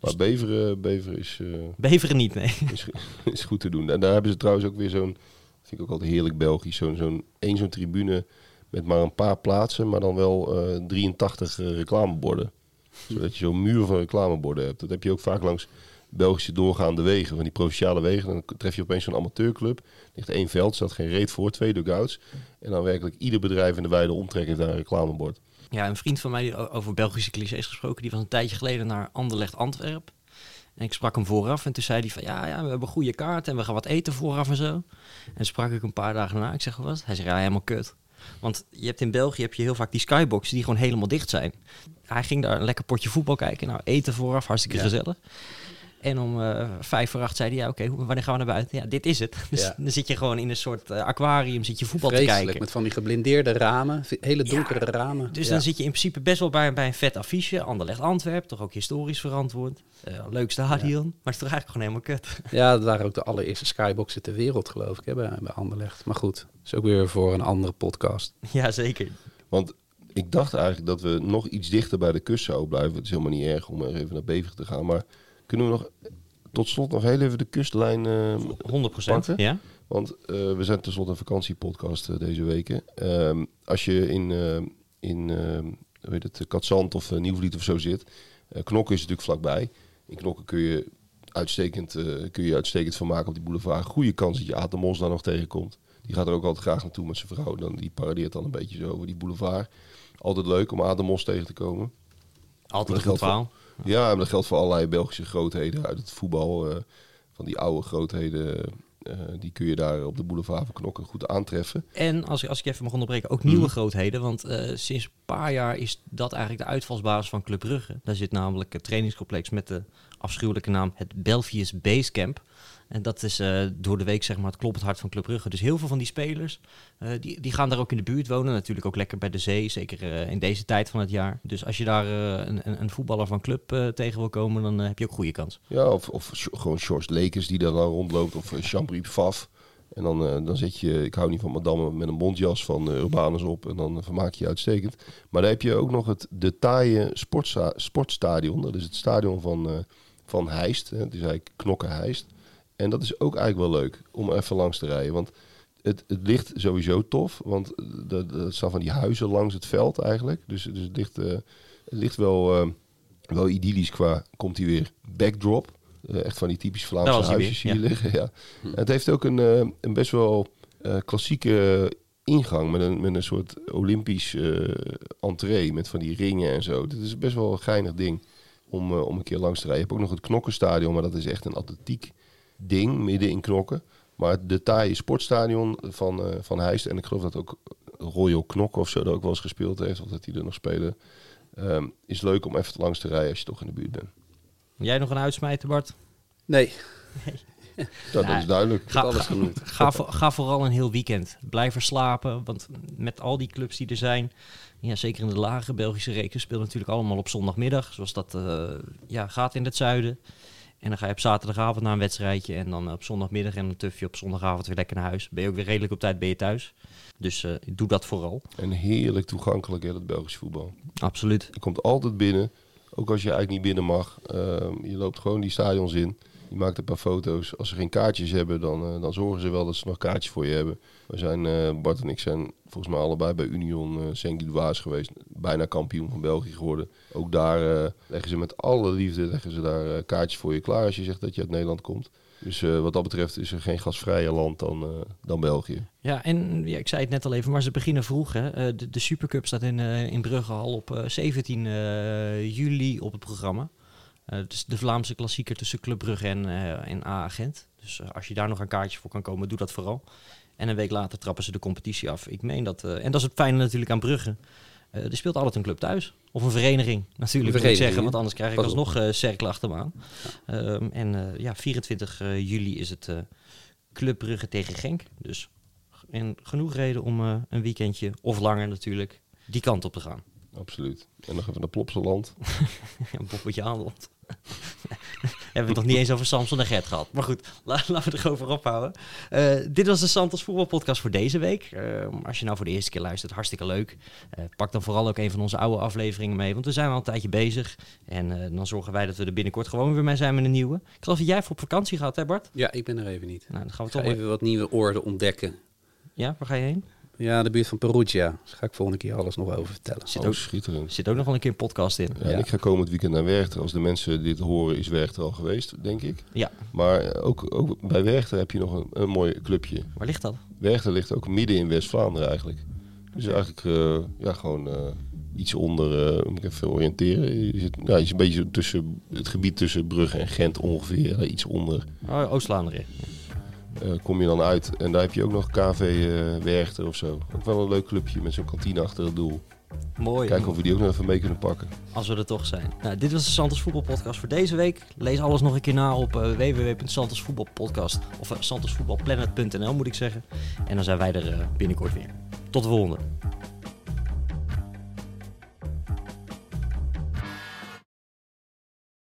Maar Beveren, Beveren is,
Beveren niet, nee.
is, is goed te doen. En daar hebben ze trouwens ook weer zo'n, vind ik ook altijd heerlijk Belgisch, zo'n zo'n zo'n tribune met maar een paar plaatsen, maar dan wel eh 83 eh, reclameborden. Zodat je zo'n muur van reclameborden hebt. Dat heb je ook vaak langs Belgische doorgaande wegen, van die provinciale wegen. Dan tref je opeens zo'n amateurclub. Er ligt één veld, staat geen reet voor, twee dugouts. En dan werkelijk ieder bedrijf in de wijde omtrek heeft daar een reclamebord.
Ja, een vriend van mij, die over Belgische clichés gesproken, die was een tijdje geleden naar Anderlecht Antwerp. En ik sprak hem vooraf en toen zei hij van ja, ja, we hebben goede kaart en we gaan wat eten vooraf en zo. En sprak ik een paar dagen na, ik zeg wat? Hij zei ja, helemaal kut. Want je hebt in België heb je heel vaak die skyboxen die gewoon helemaal dicht zijn. Hij ging daar een lekker potje voetbal kijken. Nou, eten vooraf, hartstikke
Ja.
gezellig. En om eh, vijf voor acht zei hij, ja oké, wanneer gaan we naar buiten? Ja, dit is het. Dus
Ja.
dan zit je gewoon in een soort eh, aquarium, zit je voetbal te kijken.
met van die geblindeerde ramen, hele donkere ramen.
Dus
Ja.
dan zit je in principe best wel bij, bij een vet affiche. Anderlecht Antwerp, toch ook historisch verantwoord. Eh, leuk stadion, maar het is toch eigenlijk gewoon helemaal kut.
Ja, dat waren ook de allereerste skyboxen ter wereld, geloof ik, hè, bij, bij Anderlecht. Maar goed, is ook weer voor een andere podcast.
Ja, zeker.
Want ik dacht eigenlijk dat we nog iets dichter bij de kust zouden blijven. Het is helemaal niet erg om er even naar Bevig te gaan. Maar kunnen we nog tot slot nog heel even de kustlijn eh
100%,
pakken?
ja.
Want eh, we zijn tenslotte een vakantiepodcast eh, deze weken. Ehm, als je in, eh, in eh, hoe heet het, Katzand of uh, Nieuwvliet of zo zit. Knokken is natuurlijk vlakbij. In Knokken kun je uitstekend, kun je uitstekend van maken op die boulevard. Goede kans dat je Aad de Mos daar nog tegenkomt. Die gaat er ook altijd graag naartoe met zijn vrouw. Dan, die paradeert dan een beetje zo over die boulevard. Altijd leuk om Aad de Mos tegen te komen.
Altijd een goed
geldt
verhaal.
voor- Ja, maar dat geldt voor allerlei Belgische grootheden uit het voetbal. eh, van die oude grootheden, eh, die kun je daar op de boulevard van Knokken goed aantreffen.
En als, ik- als ik even mag onderbreken, ook nieuwe
Mhm.
grootheden. Want eh, sinds een paar jaar is dat eigenlijk de uitvalsbasis van Club Brugge. Daar zit namelijk het trainingscomplex met de afschuwelijke naam het Belfius Basecamp. En dat is eh, door de week zeg maar het kloppend hart van Club Brugge. Dus heel veel van die spelers, eh, die, die gaan daar ook in de buurt wonen. Natuurlijk ook lekker bij de zee, zeker eh, in deze tijd van het jaar. Dus als je daar een, een, voetballer van club tegen wil komen, dan heb je ook goede kans.
Ja, of, of gewoon Sjors Lekers die daar dan rondloopt. Of uh, Jean-Briep Faf. En dan, eh, dan zet je, ik hou niet van madame met een bontjas van uh, Urbanus op. En dan vermaak je je uitstekend. Maar dan heb je ook nog het de taaie sportsta sportstadion. Dat is het stadion van, van Heist. Hè. Het is eigenlijk knokken Heist. En dat is ook eigenlijk wel leuk om even langs te rijden. Want het, het ligt sowieso tof. Want er er staan van die huizen langs het veld eigenlijk. Dus, dus het, ligt, eh, het ligt wel, eh, wel idyllisch qua, komt hij weer, backdrop. Eh, echt van die typisch Vlaamse
hij
huisjes hier
ja.
liggen. Ja. En het heeft ook een, eh, een best wel eh, klassieke ingang met een, met een soort Olympisch eh entree met van die ringen en zo. Dit is best wel een geinig ding om, eh, om een keer langs te rijden. Je hebt ook nog het Knokkenstadion, maar dat is echt een atletiek ding midden in Knokken. Maar de taaie sportstadion van, eh van Heist, en ik geloof dat ook Royal Knokken of zo er ook wel eens gespeeld heeft, of dat die er nog spelen, ehm, is leuk om even langs te rijden als je toch in de buurt bent.
Jij nog een uitsmijter, Bart?
Nee.
Ja, dat is duidelijk.
Ga,
Alles
ga, ga, voor- ga vooral een heel weekend. Blijf er slapen, want met al die clubs die er zijn, ja, zeker in de lage Belgische reeks, spelen natuurlijk allemaal op zondagmiddag, zoals dat eh, ja, gaat in het zuiden. En dan ga je op zaterdagavond naar een wedstrijdje en dan op zondagmiddag en dan tuf je op zondagavond weer lekker naar huis. Ben je ook weer redelijk op tijd ben je thuis. Dus eh, doe dat vooral.
En heerlijk toegankelijk, hè, dat Belgisch voetbal.
Absoluut.
Je komt altijd binnen, ook als je eigenlijk niet binnen mag. Ehm, je loopt gewoon die stadions in. Je maakt een paar foto's. Als ze geen kaartjes hebben, dan, eh, dan zorgen ze wel dat ze nog kaartjes voor je hebben. We zijn, eh, Bart en ik zijn volgens mij allebei bij Union uh, Saint-Gilloise geweest. Bijna kampioen van België geworden. Ook daar leggen ze met alle liefde leggen ze daar kaartjes voor je klaar als je zegt dat je uit Nederland komt. Dus wat dat betreft is er geen gasvrije land dan, dan België.
Ja, en ja, ik zei het net al even, maar ze beginnen vroeg. Hè. De, Supercup staat in, in Brugge al op eh, 17 eh, juli op het programma. Eh, het is de Vlaamse klassieker tussen Club Brugge en, eh en A-agent. Dus eh, als je daar nog een kaartje voor kan komen, doe dat vooral. En een week later trappen ze de competitie af. Ik meen dat, en dat is het fijne natuurlijk aan Brugge. Eh, er speelt altijd een club thuis. Of een vereniging, natuurlijk moet ik zeggen. Want anders krijg ik alsnog eh cirkel achter me aan. Ehm, en ja, 24 eh, juli is het Club Brugge tegen Genk. Dus en genoeg reden om een weekendje, of langer natuurlijk, die kant op te gaan.
Absoluut. En nog even naar Plopsaland.
ja, Bobbetje Aanland. Hebben we het nog niet eens over Samson en Gert gehad. Maar goed, la- laten we het erover ophouden. Eh, dit was de Santos voetbalpodcast voor deze week. Eh, als je nou voor de eerste keer luistert, hartstikke leuk. Eh, pak dan vooral ook een van onze oude afleveringen mee, want we zijn al een tijdje bezig. En dan zorgen wij dat we er binnenkort gewoon weer mee zijn met een nieuwe. Ik geloof dat jij voor op vakantie gaat, hè Bart?
Ja, ik ben er even niet.
Nou, dan gaan we toch
even wat nieuwe oorden ontdekken.
Ja, waar ga je heen?
Ja, de buurt van Perugia. Daar ga ik volgende keer alles nog over vertellen.
Zit
Oh,
ook,
schitterend.
zit ook nog wel een keer een podcast in.
Ja, en ik ga komend weekend naar Werchter. Als de mensen dit horen, is Werchter al geweest, denk ik.
Ja.
Maar eh, ook, ook bij Werchter heb je nog een, een mooi clubje.
Waar ligt dat?
Werchter ligt ook midden in West-Vlaanderen eigenlijk. Dus eigenlijk eh, ja, gewoon eh, iets onder, uh, moet ik even oriënteren. Je zit, ja, je zit een beetje tussen het gebied tussen Brugge en Gent ongeveer, iets onder.
Oh, Oost-Vlaanderen.
Eh, kom je dan uit en daar heb je ook nog KV eh Werchter of zo. Ook wel een leuk clubje met zo'n kantine achter het doel.
Mooi.
Kijken of we die ook nog even mee kunnen pakken.
Als we er toch zijn. Nou, dit was de Santos Voetbalpodcast voor deze week. Lees alles nog een keer na op uh, www.santosvoetbalpodcast of uh, santosvoetbalplanet.nl moet ik zeggen. En dan zijn wij er uh, binnenkort weer. Tot de volgende.